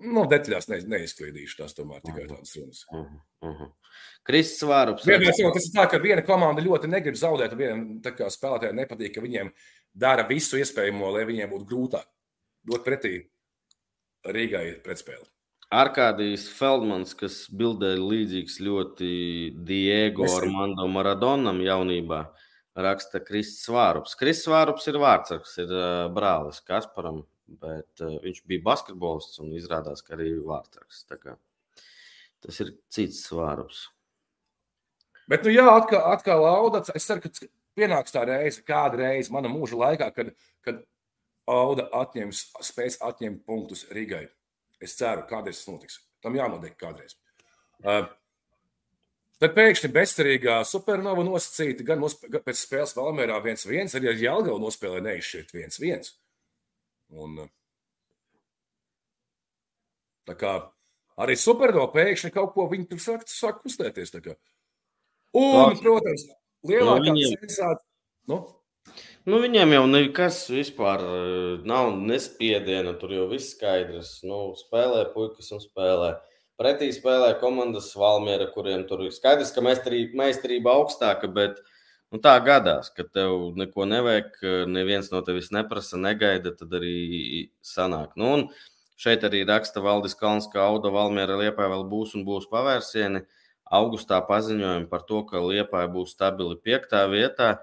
Nu, detaļās ne, neizklīdīšu tās tomēr tikai uh -huh. tādas runas. Uh -huh. Uh -huh. Kristis Vārups. Vienmēr jau tas ir tā, ka viena komanda ļoti negrib zaudēt, un vienam spēlētājiem nepatīk, ka viņiem dara visu iespējamo, lai viņiem būtu grūtāk dot pretī Rīgai pretspēli. Arkādijs Feldmans, kas bildē līdzīgs ļoti Diego Armando Maradonam jaunībā, raksta Kristis Vārups. Kristis Vārups ir vārdsargs, ir uh, brālis Kasparam, bet viņš bija basketbolists un izrādās, ka arī vārdsargs. Tas ir cits Vārups. Bet, nu jā, atkal, atkal Audats, es ceru, ka pienāks tā reize, kāda reize mana mūža laikā, kad, kad Auda atņems, spēs atņemt punktus Rīgai. Es ceru, kādreiz tas notiks. Tam jānotiek kādreiz. Uh, tad pēkšņi bezcerīgā supernova nosacīta gan nosp pēc spēles Valmērā 1-1, arī ar Jālgavu nospēlē neizšķirt 1-1. Un, uh, tā kā arī supernova pēkšņi kaut ko viņi tur sāk, sāk kustēties. Un, protams, lielākā no viņiem... sensācija. Nu? Nu, viņiem jau nekas vispār eh, nav nespiediena. Tur jau viss skaidrs. Nu, spēlē puikas un spēlē. Pretī spēlē komandas Valmiera, kuriem tur ir skaidrs, ka meistarība augstāka, bet nu, tā gadās, ka tev neko nevajag, neviens no tevis neprasa, negaida, tad arī sanāk. Nu, un šeit arī raksta Valdis Kalns, ka Auda Valmiera Liepā vēl būs un būs pavērsieni. Augustā paziņojumi par to, ka Liepā būs stabili piektā vietā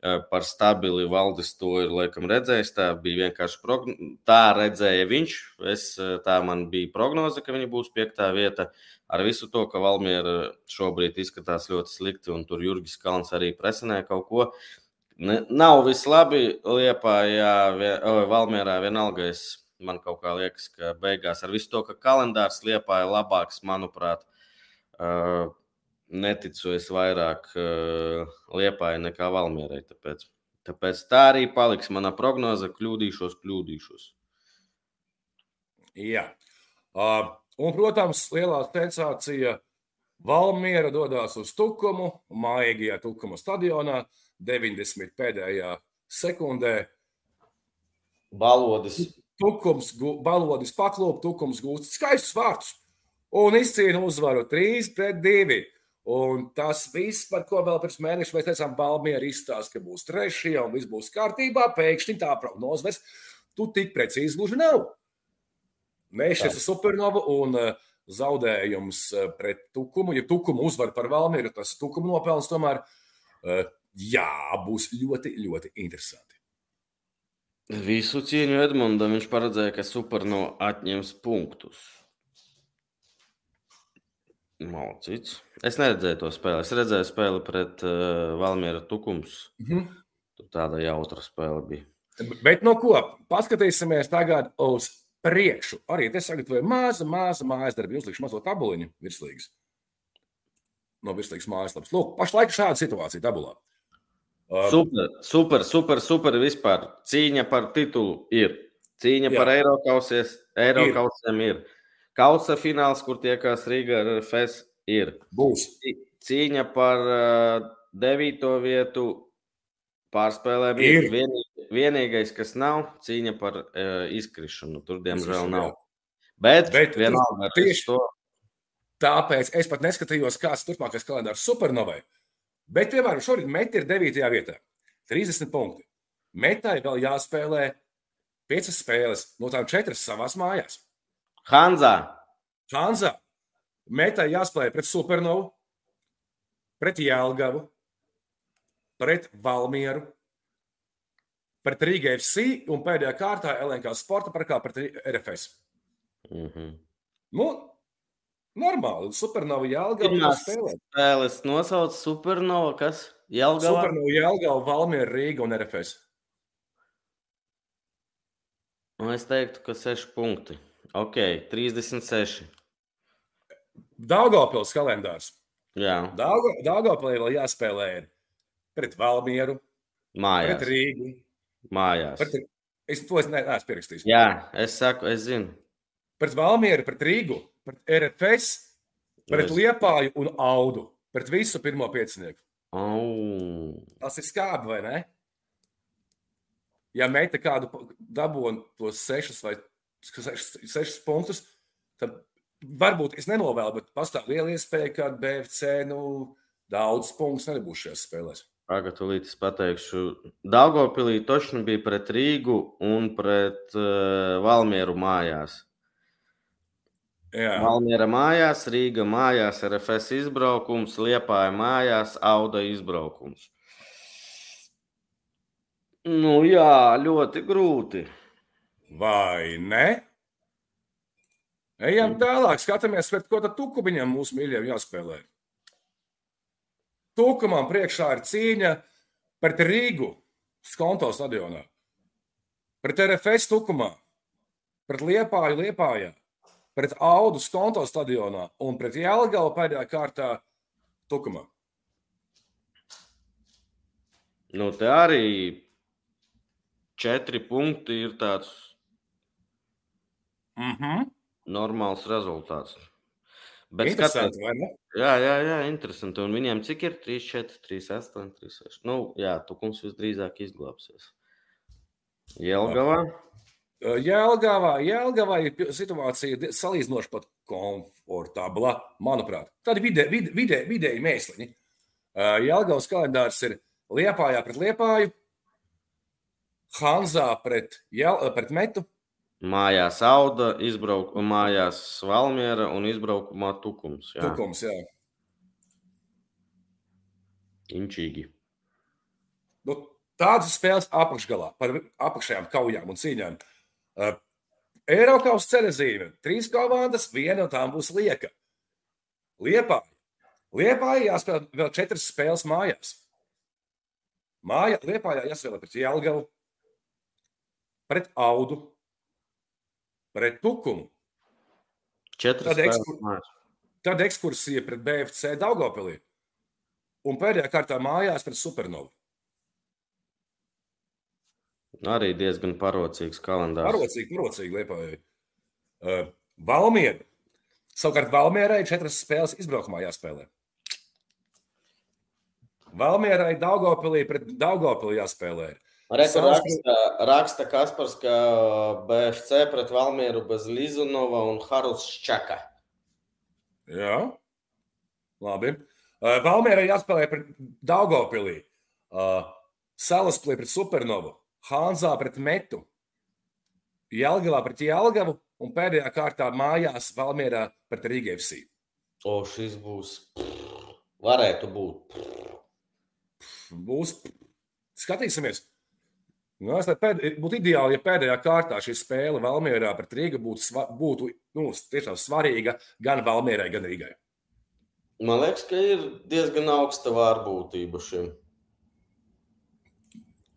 par stabili valdis to ir laikam redzējis. Tā bija vienkārši prognoze. Tā redzēja viņš. Es, tā man bija prognoze, ka viņi būs piektā vieta. Ar visu to, ka Valmiera šobrīd izskatās ļoti slikti, un tur Jurgis Kalns arī presinē kaut ko. Ne, nav viss labi. Liepā, jā, Valmierā vienalga. Es, man kaut kā liekas, ka beigās ar visu to, ka kalendārs Liepā ir labāks, manuprāt, uh, neticu es vairāk uh, Liepāai nekā Valmierai. Tāpēc, tāpēc tā arī paliks mana prognoze. Kļūdīšos, kļūdīšos. Jā. Uh, un, protams, lielā sensācija Valmiera dodas uz Tukumu, mājīgajā Tukuma stadionā, 90 pēdējā sekundē. Balodis. Tukums, balodis paklūp, tukums gūst skaistus vārtus un izcīna uzvaru 3 pret 2. Un tas viss, par ko vēl pirms mēneša mēs teicām, Balmīra izstāsta, ka būs trešie un viss būs kārtībā. Pēkšņi tā prognoze vairs tu tik precīzi gluži nav. Mēs šeit esam supernovu un uh, zaudējums uh, pret Tukumu. Ja Tukumu uzvar par Valmīru, tas Tukumu nopelns tomēr, uh, jā, būs ļoti, ļoti interesanti. Visu cieņu Edmundam viņš paredzēja, ka supernovu atņems punktus. Malcīts. Es neredzēju to spēli. Es redzēju spēli pret uh, Valmiera Tukums. Mm -hmm. Tur tāda jautra spēle bija. Bet no ko? Paskatīsimies tagad uz priekšu. Arī te sagatavoju mazu, mazu mājas darbu. Uzlikšu mazo tabuliņu virslīgas. No virslīgas mājaslapas. Lūk, pašlaik šāda situācija tabulā. Uh, super, super, super, super vispār. Cīņa par titulu ir. Cīņa jā. par Eiropausiem ir. Kausa fināls, kur tiekās Rīga ar FS, ir. Būs. Cīņa par uh, devīto vietu pārspēlēm ir. ir. Vienīgais, vienīgais, kas nav, cīņa par uh, izkrišanu. Tur, diemžēl, nav. Bet, Bet vienalga tieši to. Tāpēc es pat neskatījos, kāds turpmākais kalendārs supernovai. Bet, piemēram, šorīt Meta ir 9. vietā. 30 punkti. Metai vēl jāspēlē 5 spēles, no tām 4 savās mājās. Hanzā. Hanzā. Metai jāspēlē pret Supernovu, pret Jālgavu, pret Valmieru, pret Rīgā FC un pēdējā kārtā LNK sporta parkā pret RFS. Mm -hmm. Nu, normāli. Supernova Jālgava spēlē. Spēles nosauc Supernova, kas? Jālgava? Supernova Jālgava, Valmiera, Rīga un RFS. Un es teiktu, ka seši punkti. Ok, 36. Daugopils kalendārs. Jā. Daugopilī vēl jāspēlē ir pret Valmieru. Mājās. Pret Rīgu. Mājās. Pret, es to es neesmu pierakstījis. Jā, es saku, es zinu. Pret Valmieru, pret Rīgu, pret RFS, pret es... Liepāju un Audu. Pret visu pirmo piecinieku. Oh. Tas ir skābi, vai ne? Ja meita kādu dabūna tos sešus vai sešas punktus, tad varbūt es nenovēlu, bet pastāv liela iespēja, ka BFC nu, daudz punktus nebūs šajās spēlēs. Pagaidām, es pateikšu, Dārgopilī točni bija pret Rīgu un pret uh, Valmieru mājās. Jā. Valmiera mājās, Rīga mājās, RFS izbraukums, Liepāja mājās, Auda izbraukums. Nu jā, ļoti grūti. Vai ne? Ejam tālāk, skatāmies, pret ko tad tukumiņam mūsu mīļiem jāspēlē. Tukumam priekšā ir cīņa pret Rīgu Skonto stadionā, pret RFS tukumā, pret Liepāju Liepājā, pret Audu Skonto stadionā un pret Jelgavu pēdējā kārtā tukumā. Nu, te arī četri punkti ir tāds Mm -hmm. Normāls rezultāts. Bet ne? Jā, jā, jā, interesanti. Un viņiem cik ir 3, 4, 3, 8, 3, 6. Nu, jā, tukums visdrīzāk izglābsies. Jelgavā. Jēlgavā, Jēlgavā ir situācija salīdzinoši pat komfortabla, manuprāt. Tādi vidē, vidē, vidē, vidēji mēsliņi. Jēlgavas kalendārs ir Liepājā pret Liepāju, Hanzā pret, Jēl, pret Metu, Mājās auga, izbraukumā mājās Valmiera un izbraukumā Tukums. Jā. Tukums, jā. Inčīgi. nu, tādas spēles apakšgalā, par apakšējām kaujām un cīņām. Uh, Eiropas cerezīme, trīs komandas, viena no tām būs lieka. Liepā. Liepā jāspēlē vēl četras spēles mājās. Māja, Liepā jāspēlē pret Jālgavu, pret Audu, pret Tukumu. Četras Tad, ekskur, tad ekskursija pret BFC Daugopilī. Un pēdējā kārtā mājās pret Supernovu. Arī diezgan parocīgs kalendārs. Parocīgi, parocīgi Liepājai. Uh, Valmiera. Savukārt Valmierai četras spēles izbraukumā jāspēlē. Valmierai Daugopilī pret Daugopilī jāspēlē. Reka Savs- raksta, raksta Kaspars, ka BFC pret Valmieru bez Lizunova un Haruls Čaka. Jā, labi. Uh, Valmierai jāspēlē pret Daugopilī. Uh, Salaspilī pret Supernovu. Hanzā pret Metu. Jelgavā pret Jelgavu. Un pēdējā kārtā mājās Valmierā pret Rīgēvsī. O, šis būs. Varētu būt. Būs. Skatīsimies. Nu, es pēd... Būtu ideāli, ja pēdējā kārtā šī spēle Valmierā pret Rīgu būtu, būtu nu, tiešām svarīga gan Valmierai, gan Rīgai. Man liekas, ka ir diezgan augsta vārbūtība šim.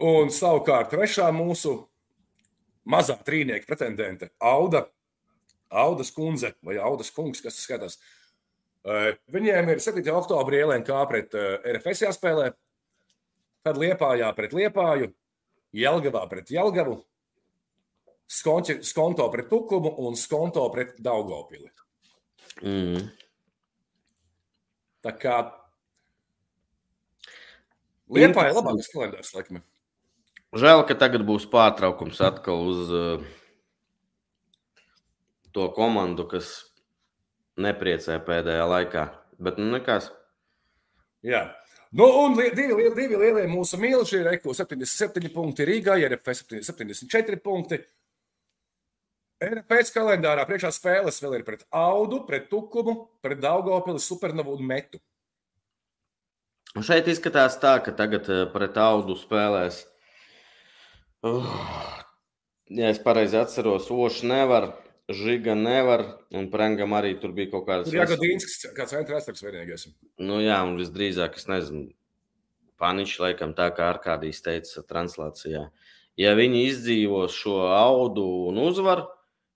Un savukārt trešā mūsu mazā trīnieka pretendente Auda, Audas kundze vai Audas kungs, kas skatās. Viņiem ir 7. oktobrī LNK pret RFS jāspēlē, tad Liepājā pret Liepāju, Jelgavā pret Jelgavu, Skonči, Skonto pret Tukumu un Skonto pret Daugopili. Mm. Tā kā Liepāja ir labākais kalendārs, laikam. Žēl, ka tagad būs pārtraukums atkal uz uh, to komandu, kas nepriecē pēdējā laikā. Bet nu nekas. Jā. Nu, un li- divi, li- divi lielie mūsu mīļšie ir Eko 77 punkti Rīgā, RFS 74 punkti. RFS kalendārā priekšā spēles vēl ir pret Audu, pret Tukumu, pret Daugopili, Supernovu un Metu. Un Šeit izskatās tā, ka tagad eh, pret audu spēlēs. Uh, ja es pareizi atceros, Ošs nevar, Žiga nevar, un Prengam arī tur bija kaut kādas Tur Jagodīnskis, kāds centra aizsargs vienīgais. Nu, jā, un visdrīzāk, es nezinu, Paničs laikam tā kā Arkādijs teica translācijā. Ja viņi izdzīvos šo audu un uzvaru,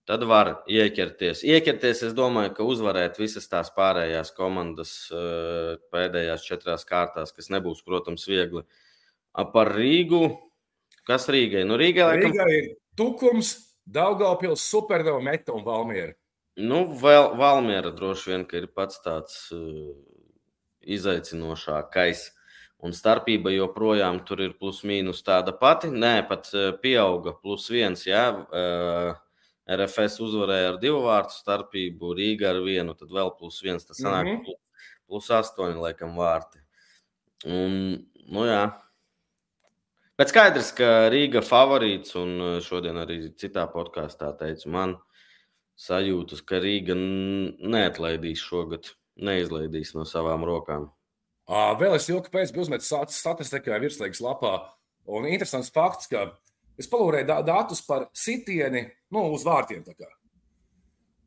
tad var ieķerties. Ieķerties, es domāju, ka uzvarēt visas tās pārējās komandas eh, pēdējās četrās kārtās, kas nebūs, protams, viegli. A, Par Rīgu. Kas Rīgai? Nu, Rīgai laikam, Rīgā ir Tukums, Daugopils, Supernova, Meta un Valmiera. Nu, vēl Valmiera droši vien ir pats tāds uh, izaicinošākais. Un starpība joprojām tur ir plus mīnus tāda pati. Nē, pat uh, pieauga plus viens. Jā, uh, RFS uzvarēja ar divu vārtu starpību, Rīga ar vienu, tad vēl plus viens. Tas sanāk Mhm. plus, plus astoņi, laikam, vārti. Un, nu jā. Bet skaidrs, ka Rīga favorīts, un uh, šodien arī citā podkāstā teicu, man sajūtas, ka Rīga neatlaidīs šogad, neizlaidīs no savām rokām. Vēl es ilgi pēc tam uzmetu statistikai virslīgas lapā. Un interesants fakts, ka es palūrēju da- datus par sitieni nu, uz vārtiem.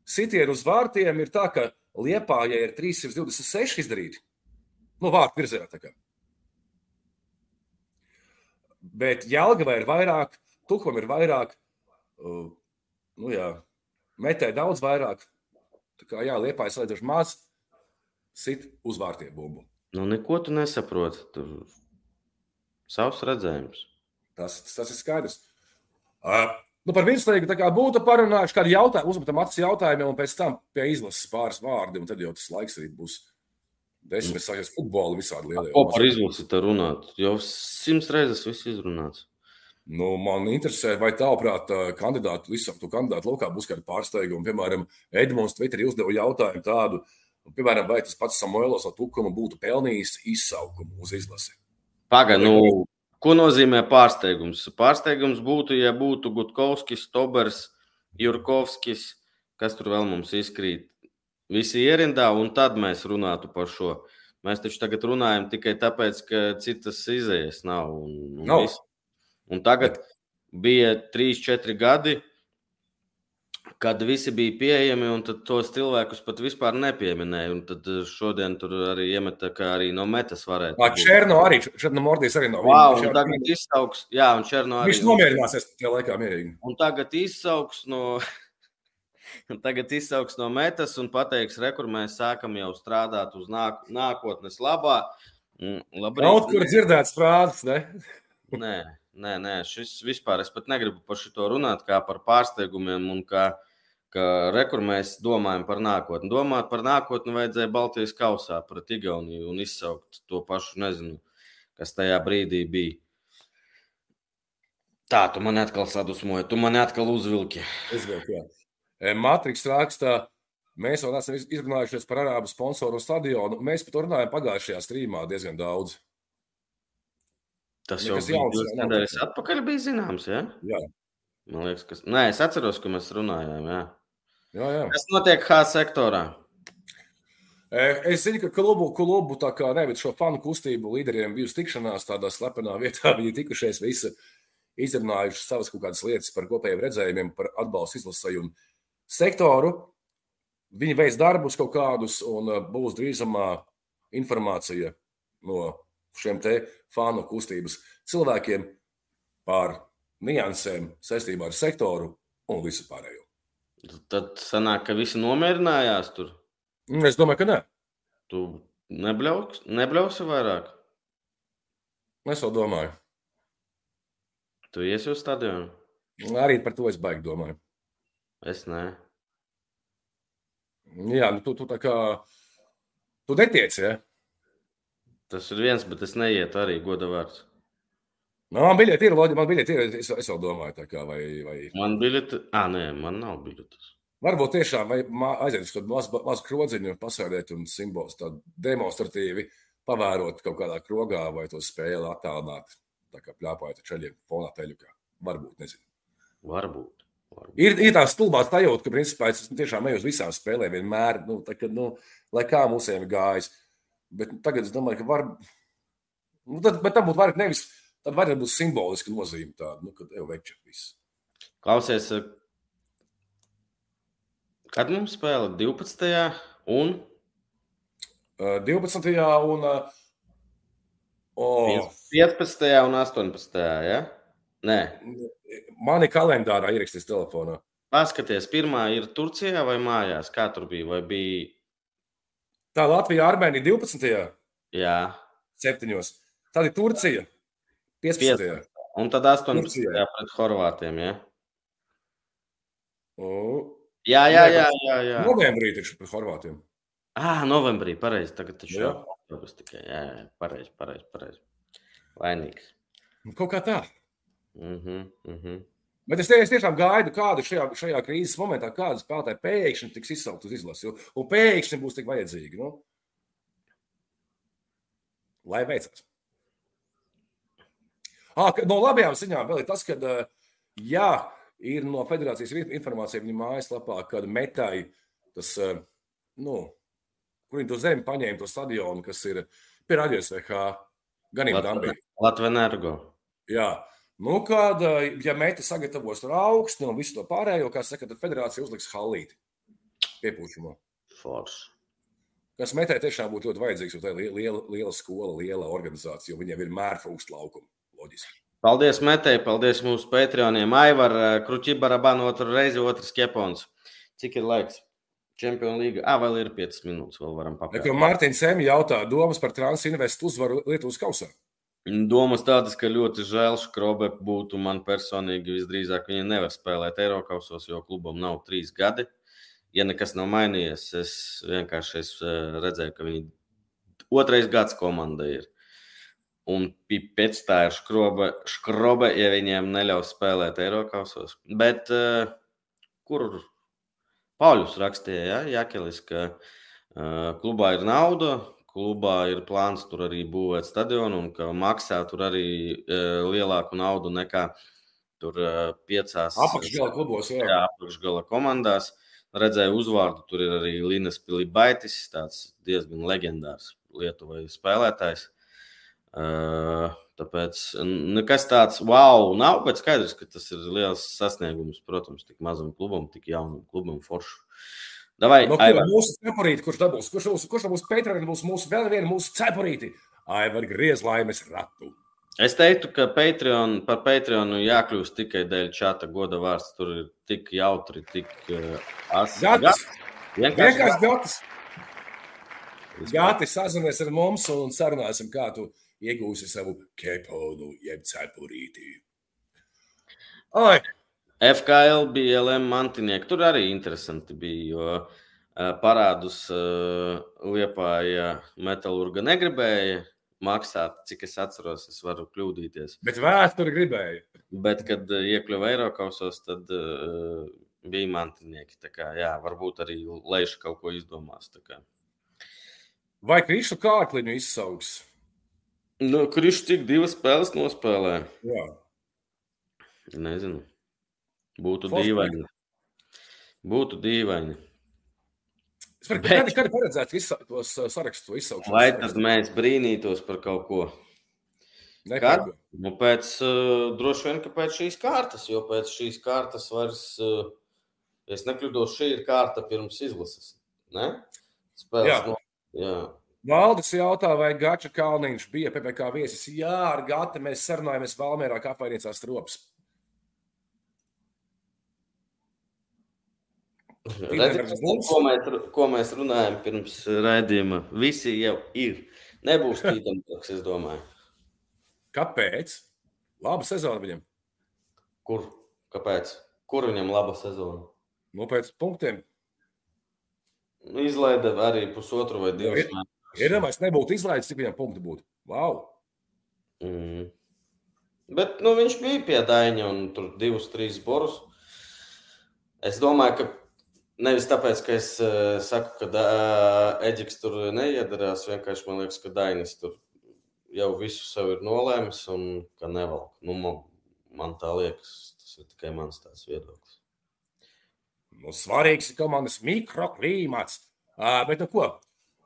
Sitieni uz vārtiem ir tā, ka Liepā ja ir 326 izdarīti. Nu, vārtu virzienā. Bet Jālgavai ir vairāk, Tukam ir vairāk. uh, Nu, jā, metē daudz vairāk. Tā kā jā, Liepā ir salīdzinoši maz. Sit uz vārtiem bumbu. Nu, neko tu nesaproti. Tur savs redzējums. Tas, tas ir skaidrs. Uh, nu par virslīgu būtu parunājuši kādu jautājumu, uzmetam acis jautājumiem, un pēc tam pie izlases pāris vārdi, un tad jau tas laiks arī būs. Desmit sāksies futbolu visādi lielie. Ko par izlasi te runāt? Jau simts reizes viss izrunāts. Nu, man interesē, vai tavuprāt, ā, kandidātu, visam tu kandidātu lokā būs kādi pārsteigumi. Piemēram, Edmunds Twitterī uzdeva jautājumu tādu, nu, piemēram, vai tas pats Samuēlos no Tukuma būtu pelnījis izsaukumu uz izlasi. Pagaid, nu, ko nozīmē pārsteigums? Pārsteigums būtu, ja būtu Gutkovskis, Tobers, Jurkovskis, kas tur vēl mums izkrīt. Visi ierindā, un tad mēs runātu par šo. Mēs taču tagad runājam tikai tāpēc, ka citas izējas nav. Un, un, Nav. viss. un tagad bija 3-4 gadi, kad visi bija pieejami, un tad tos cilvēkus pat vispār nepieminēja. Un tad eh, šodien tur arī iemeta, ka arī no metas varētu Ā, Černo arī, Černo Mordijs arī nav. Wow, Viņš un tagad izsauks, jā, un Černo arī. Viņš nomierināsies tajā laikā mierīgi. Un tagad izsauks no, tagad izsauks no metas un pateiks, re, kur mēs sākam jau strādāt uz nāk, nākotnes labā. Mm, Labrīt. Kaut kur dzirdēts frāzes, ne? Nē, nē, nē, šis vispār es pat negribu par šo runāt, kā par pārsteigumiem un kā, ka re, kur mēs domājam par nākotni. Domāt par nākotni vajadzēja Baltijas kausā pret Igauniju un izsaukt to pašu, nezinu, kas tajā brīdī bija. Tā, tu man atkal sadusmoji, tu man atkal uzvilki. Uzvilk, jā. E, Matriks rakstā, mēs vēl neesam iz- izrunājušies par arābu sponsoru un stadionu. Mēs par to runājam pagājušajā strīmā diezgan daudz. Tas jau bija jauns nedēļas atpakaļ, bija zināms. Ja? Jā, Man liekas, ka. Nē, es atceros, ka mēs runājām. Jā. jā. jā. Kas notiek H sektorā? E, Es zinu, ka klubu, klubu tā kā nevis šo fanu kustību līderiem bijusi tikšanās tādā slepenā vietā. Viņi tikušies visi izrunājuši savas kaut kādas lietas par kopējiem redzējumiem, par atbalstu izlasēju un sektoru. Viņi veids darbus kaut kādus, un uh, būs drīzumā informācija no šiem te fanu kustības cilvēkiem par niansēm saistībā ar sektoru un visu pārējo. Tad sanāk, ka visi nomierinājās tur. Mm, Es domāju, ka nē. Tu nebļauks, nebļausi vairāk. Es vēl domāju. Tu iesi uz stadionu. Arī par to es baigi domāju. Es nē. Jā, nu, tu, tu tā kā. Tu netiec, ja? Tas ir viens, bet es neietu arī goda vārds. Nu, man biļeti ir, loģi, man biļeti ir. Es, es vēl domāju, tā kā, vai, vai Man bija tā, ah, nē, man nav biļetes. varbūt tiešām aiziet uz kādu mazu maz krodziņu, pasēdēt un simbols tādu demonstratīvi pavērot kaut kādā krogā vai to spēli attālināt. Tā kā pļāpājot ar ceļiem fonā peļukā. Varbūt, nezinu. Varbūt. Ir, ir tā stulbā sajūta, ka principā es tiešām eju uz visām spēlēm vienmēr, nu, tā, ka, nu, lai kā mūsiem ir gājis. Bet nu, tagad es domāju, ka var. Nu, tad, bet tam būtu vairāk nevis. Tad varētu būt simboliska nozīme tāda, nu, kad jau veikts viss. Klausies, eh, kad mums spēle 12. un Uh, 12. un uh, oh, 15. un 18. Ja? Nē, mani kalendārā ierakstīts telefonā. paskaties, pirmā ir Turcijā vai mājās. Kā tur bija? Vai bija? Tā Latvija, Armēnija 12. Jā, septiņos. Tad ir Turcija 15. un tad 18. Turcijā. pret Horvātiem. Ja? O, Jā, jā, jā, jā, jā. Novembrī taču par Horvātiem. Ah, novembrī, pareizi. Tagad taču Jā. jau oktobris tikai. Jā, jā, pareizi, pareizi, pareizi. Vainīgs. Kaut kā tā. Mhm, mhm. Bet es, es tiešām gaidu, kādu šajā, šajā krīzes momentā, kāda spēlētāja pēkšņi tiks izsaukt uz izlasi. jo- Un pēkšņi būs tik vajadzīgi. Nu? Lai veicas. No labajām ziņām vēl ir tas, ka, jā, ir no federācijas in- informācija viņa mājaslapā, kad metai tas, nu, kur viņi to zemi paņēma, to stadionu, kas ir pie radios VH, gan ir Dambī. Latvijas energo. Jā, nu, kad, eh, ja meita sagatavos ar augstu un visu to pārējo, kā saka, tad federācija uzliks halīti piepūšamo. Forši. Kas metai tiešām būtu ļoti vajadzīgs, jo tā ir liela, liela skola, liela organizācija, jo viņiem ir mērfūkst laukumi. Loģiski. Paldies, Metei, paldies mūsu Patreoniem. Aivar, Kruķibaraban, otru reizi, otrs kepons. Cik ir laiks? Čempionu līga. Ah, vēl ir 5 minūtes, vēl varam papildināt. Mārtiņš Sēmi jautā, domas par Transinvestu uzvaru Lietuvas kausā. Domas tādas, ka ļoti žēl Škrobe būtu man personīgi visdrīzāk viņa nevar spēlēt Eiropausos, jo klubam nav trīs gadi. Ja nekas nav mainījies, es vienkārši es eh, redzēju, ka viņi otrais gads komanda ir. Un pēc tā ir škrobe, škrobe ja viņiem neļaus spēlēt Eiropausos. Bet uh, kur Pauļus rakstīja, ja, Jakelis, ka uh, klubā ir nauda, klubā ir plāns tur arī būvēt stadionu un ka maksā tur arī uh, lielāku naudu nekā tur uh, piecās Apakšgala klubos, jā. jā, apakšgala komandās. Redzēju uzvārdu, tur ir arī Linas Pilibaitis, tāds diezgan leģendārs Lietuvai spēlētājs. Uh, tāpēc nekas tāds wow nav, bet skaidrs, ka tas ir liels sasniegums, protams, tik mazam klubam, tik jaunam klubam, foršu. Davai, no, kur, mūsu cepurīti, kurš dabūs, kurš, kurš, kurš būs Patreon, būs mūsu vēl viena mūsu cepurīti. Aivar griez laimes ratu. Es teiktu, ka Patreon, par Patreonu jākļūst tikai dēļ čata goda vārds. Tur ir tik jautri, tik uh, asi. Gatis. Vienkārši gatis. Gatis sazinies ar mums un sarunāsim, kā tu iegūsi savu keponu, jeb cepurīti. Oi! FKL bija LM mantinieki. Tur arī interesanti bija, jo parādus Liepāja metalurga negribēja maksāt, cik es atceros, es varu kļūdīties. Bet vēsture gribēja. Bet, kad iekļuva Eiropasos, tad uh, bija mantinieki. Kā, jā, varbūt arī Leiša kaut ko izdomās. Vai Krišu kārkliņu izsaugs? Nu, Krišu cik divas spēles nospēlē? Jā. Nezinu. Būtu Fosfīgi. dīvaini. Būtu dīvaini. Es varu Bet... kad, kad paredzēt visu tos sarakstus izsaukšanu. Vai tad mēs brīnītos par kaut ko? Kad? Nu, pēc, uh, droši vien, ka pēc šīs kārtas, jo pēc šīs kārtas vairs, uh, es nekļūdos, šī ir kārta pirms izlases. Ne? Spēles jā. No, jā. Valdis jautā, vai Gača Kalniņš bija PPC viesis. Jā, ar Gati mēs sarunājamies Valmērā, kā apvainīcās trops. Redziet, ko, mēs, ko mēs runājam pirms raidījuma? Visi jau ir. Nebūs tīdams, es domāju. Kāpēc? Laba sezona viņam. Kur? Kāpēc? Kur viņam laba sezona? Nu, pēc punktiem. Izlaida arī pusotru vai divus. Ir domājis, nebūtu izlaidis, cik viņam punkti būtu. Wow! Mm. Bet nu, viņš bija pie Daņa un tur divus, trīs borus. Es domāju, ka Nevis tāpēc, ka es uh, saku, ka uh, Eģiks tur neiedarās. Vienkārši man liekas, ka Dainis tur jau visu sev ir nolēmis un ka nevelk. Nu, man, man tā liekas, tas ir tikai mans tāds viedoklis. Nu, svarīgs ir komandas mikroklimats. Uh, bet, nu, ko?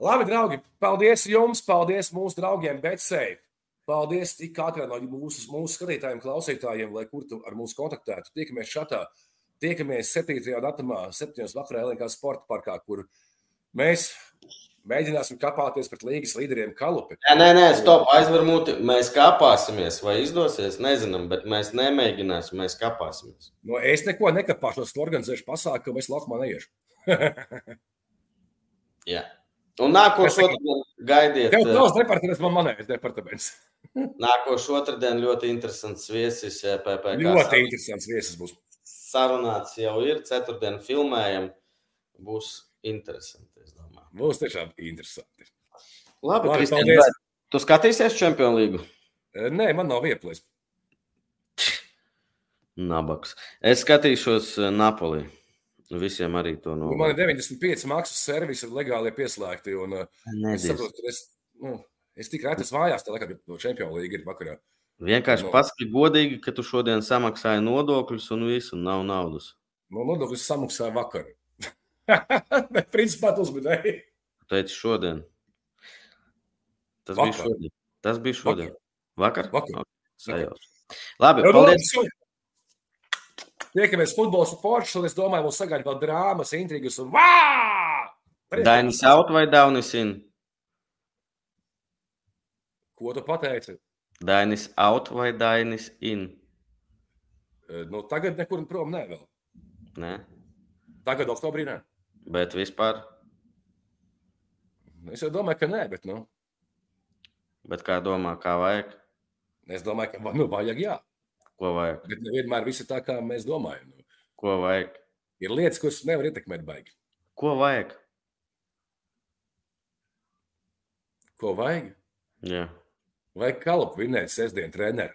Labi, draugi, paldies jums, paldies mūsu draugiem, BetSafe. Paldies tik katram no mūsu, mūsu skatītājiem, klausītājiem, lai kur tu ar mums kontaktētu. Tiekamies šatā. Tiekamies 7. datumā, 7. vakarā Lielākā sporta parkā, kur mēs mēģināsim kāpāties pret līgas līderiem Kalupi. Nē, nē, nē stop, aizver muti. Mēs kāpāsimies, vai izdosies, nezinām, bet mēs nemēģināsim, mēs kāpāsimies. No, es neko nekāpāšos, to organizēšu pasākumu, es laukumā neiešu. Jā. Un nākošo otrdien gaidiet. Tev tavs departaments, man manējais departaments. Nākošo otrdien ļoti interesants viesis PPC. Ļoti interesants viesis būs sarunāts jau ir. Ceturtdien filmējam. Būs interesanti. Būs tiešām interesanti. Labi, Labi Kristian, tu skatīsies Champions League? Nē, man nav vieplēs. Nabaks. Es skatīšos Napoli. Visiem arī to no. Nu, man ir 95 maksas servisi legāli pieslēgti. Un, es saprotu, ka es, nu, es tik rētas mājās, tā kā no Champions League ir vakarā. Vienkārši no. pasaki godīgi, ka tu šodien samaksāji nodokļus un visu, un nav naudas. No nodokļus samaksāju vakar. Bet principā tu uzminēji. Tu teici šodien. Tas vakar. bija šodien. Tas bija šodien. Vakar? Vakar. vakar. Sajūs. Labi, Jau paldies. Tiekamies futbols un foršs, un es domāju, mums sagaida vēl drāmas, intrigas un vā! Dainis out vai Daunis in? Ko tu pateici? Dainis out vai Dainis in? Nu, tagad nekur prom nē, vēl. Nē. Tagad, oktobrī, nē. Bet vispār? Es jau domāju, ka nē, bet. Nu. Bet kā domā, kā vajag? Es domāju, ka nu, vajag, jā. Ko vajag? Bet nevienmēr viss ir tā, kā mēs domājam. Nu. Ko vajag? Ir lietas, kuras nevar ietekmēt baigi. Ko vajag? Ko vajag? Jā. Vai kalpu vinēt sestdien treneru?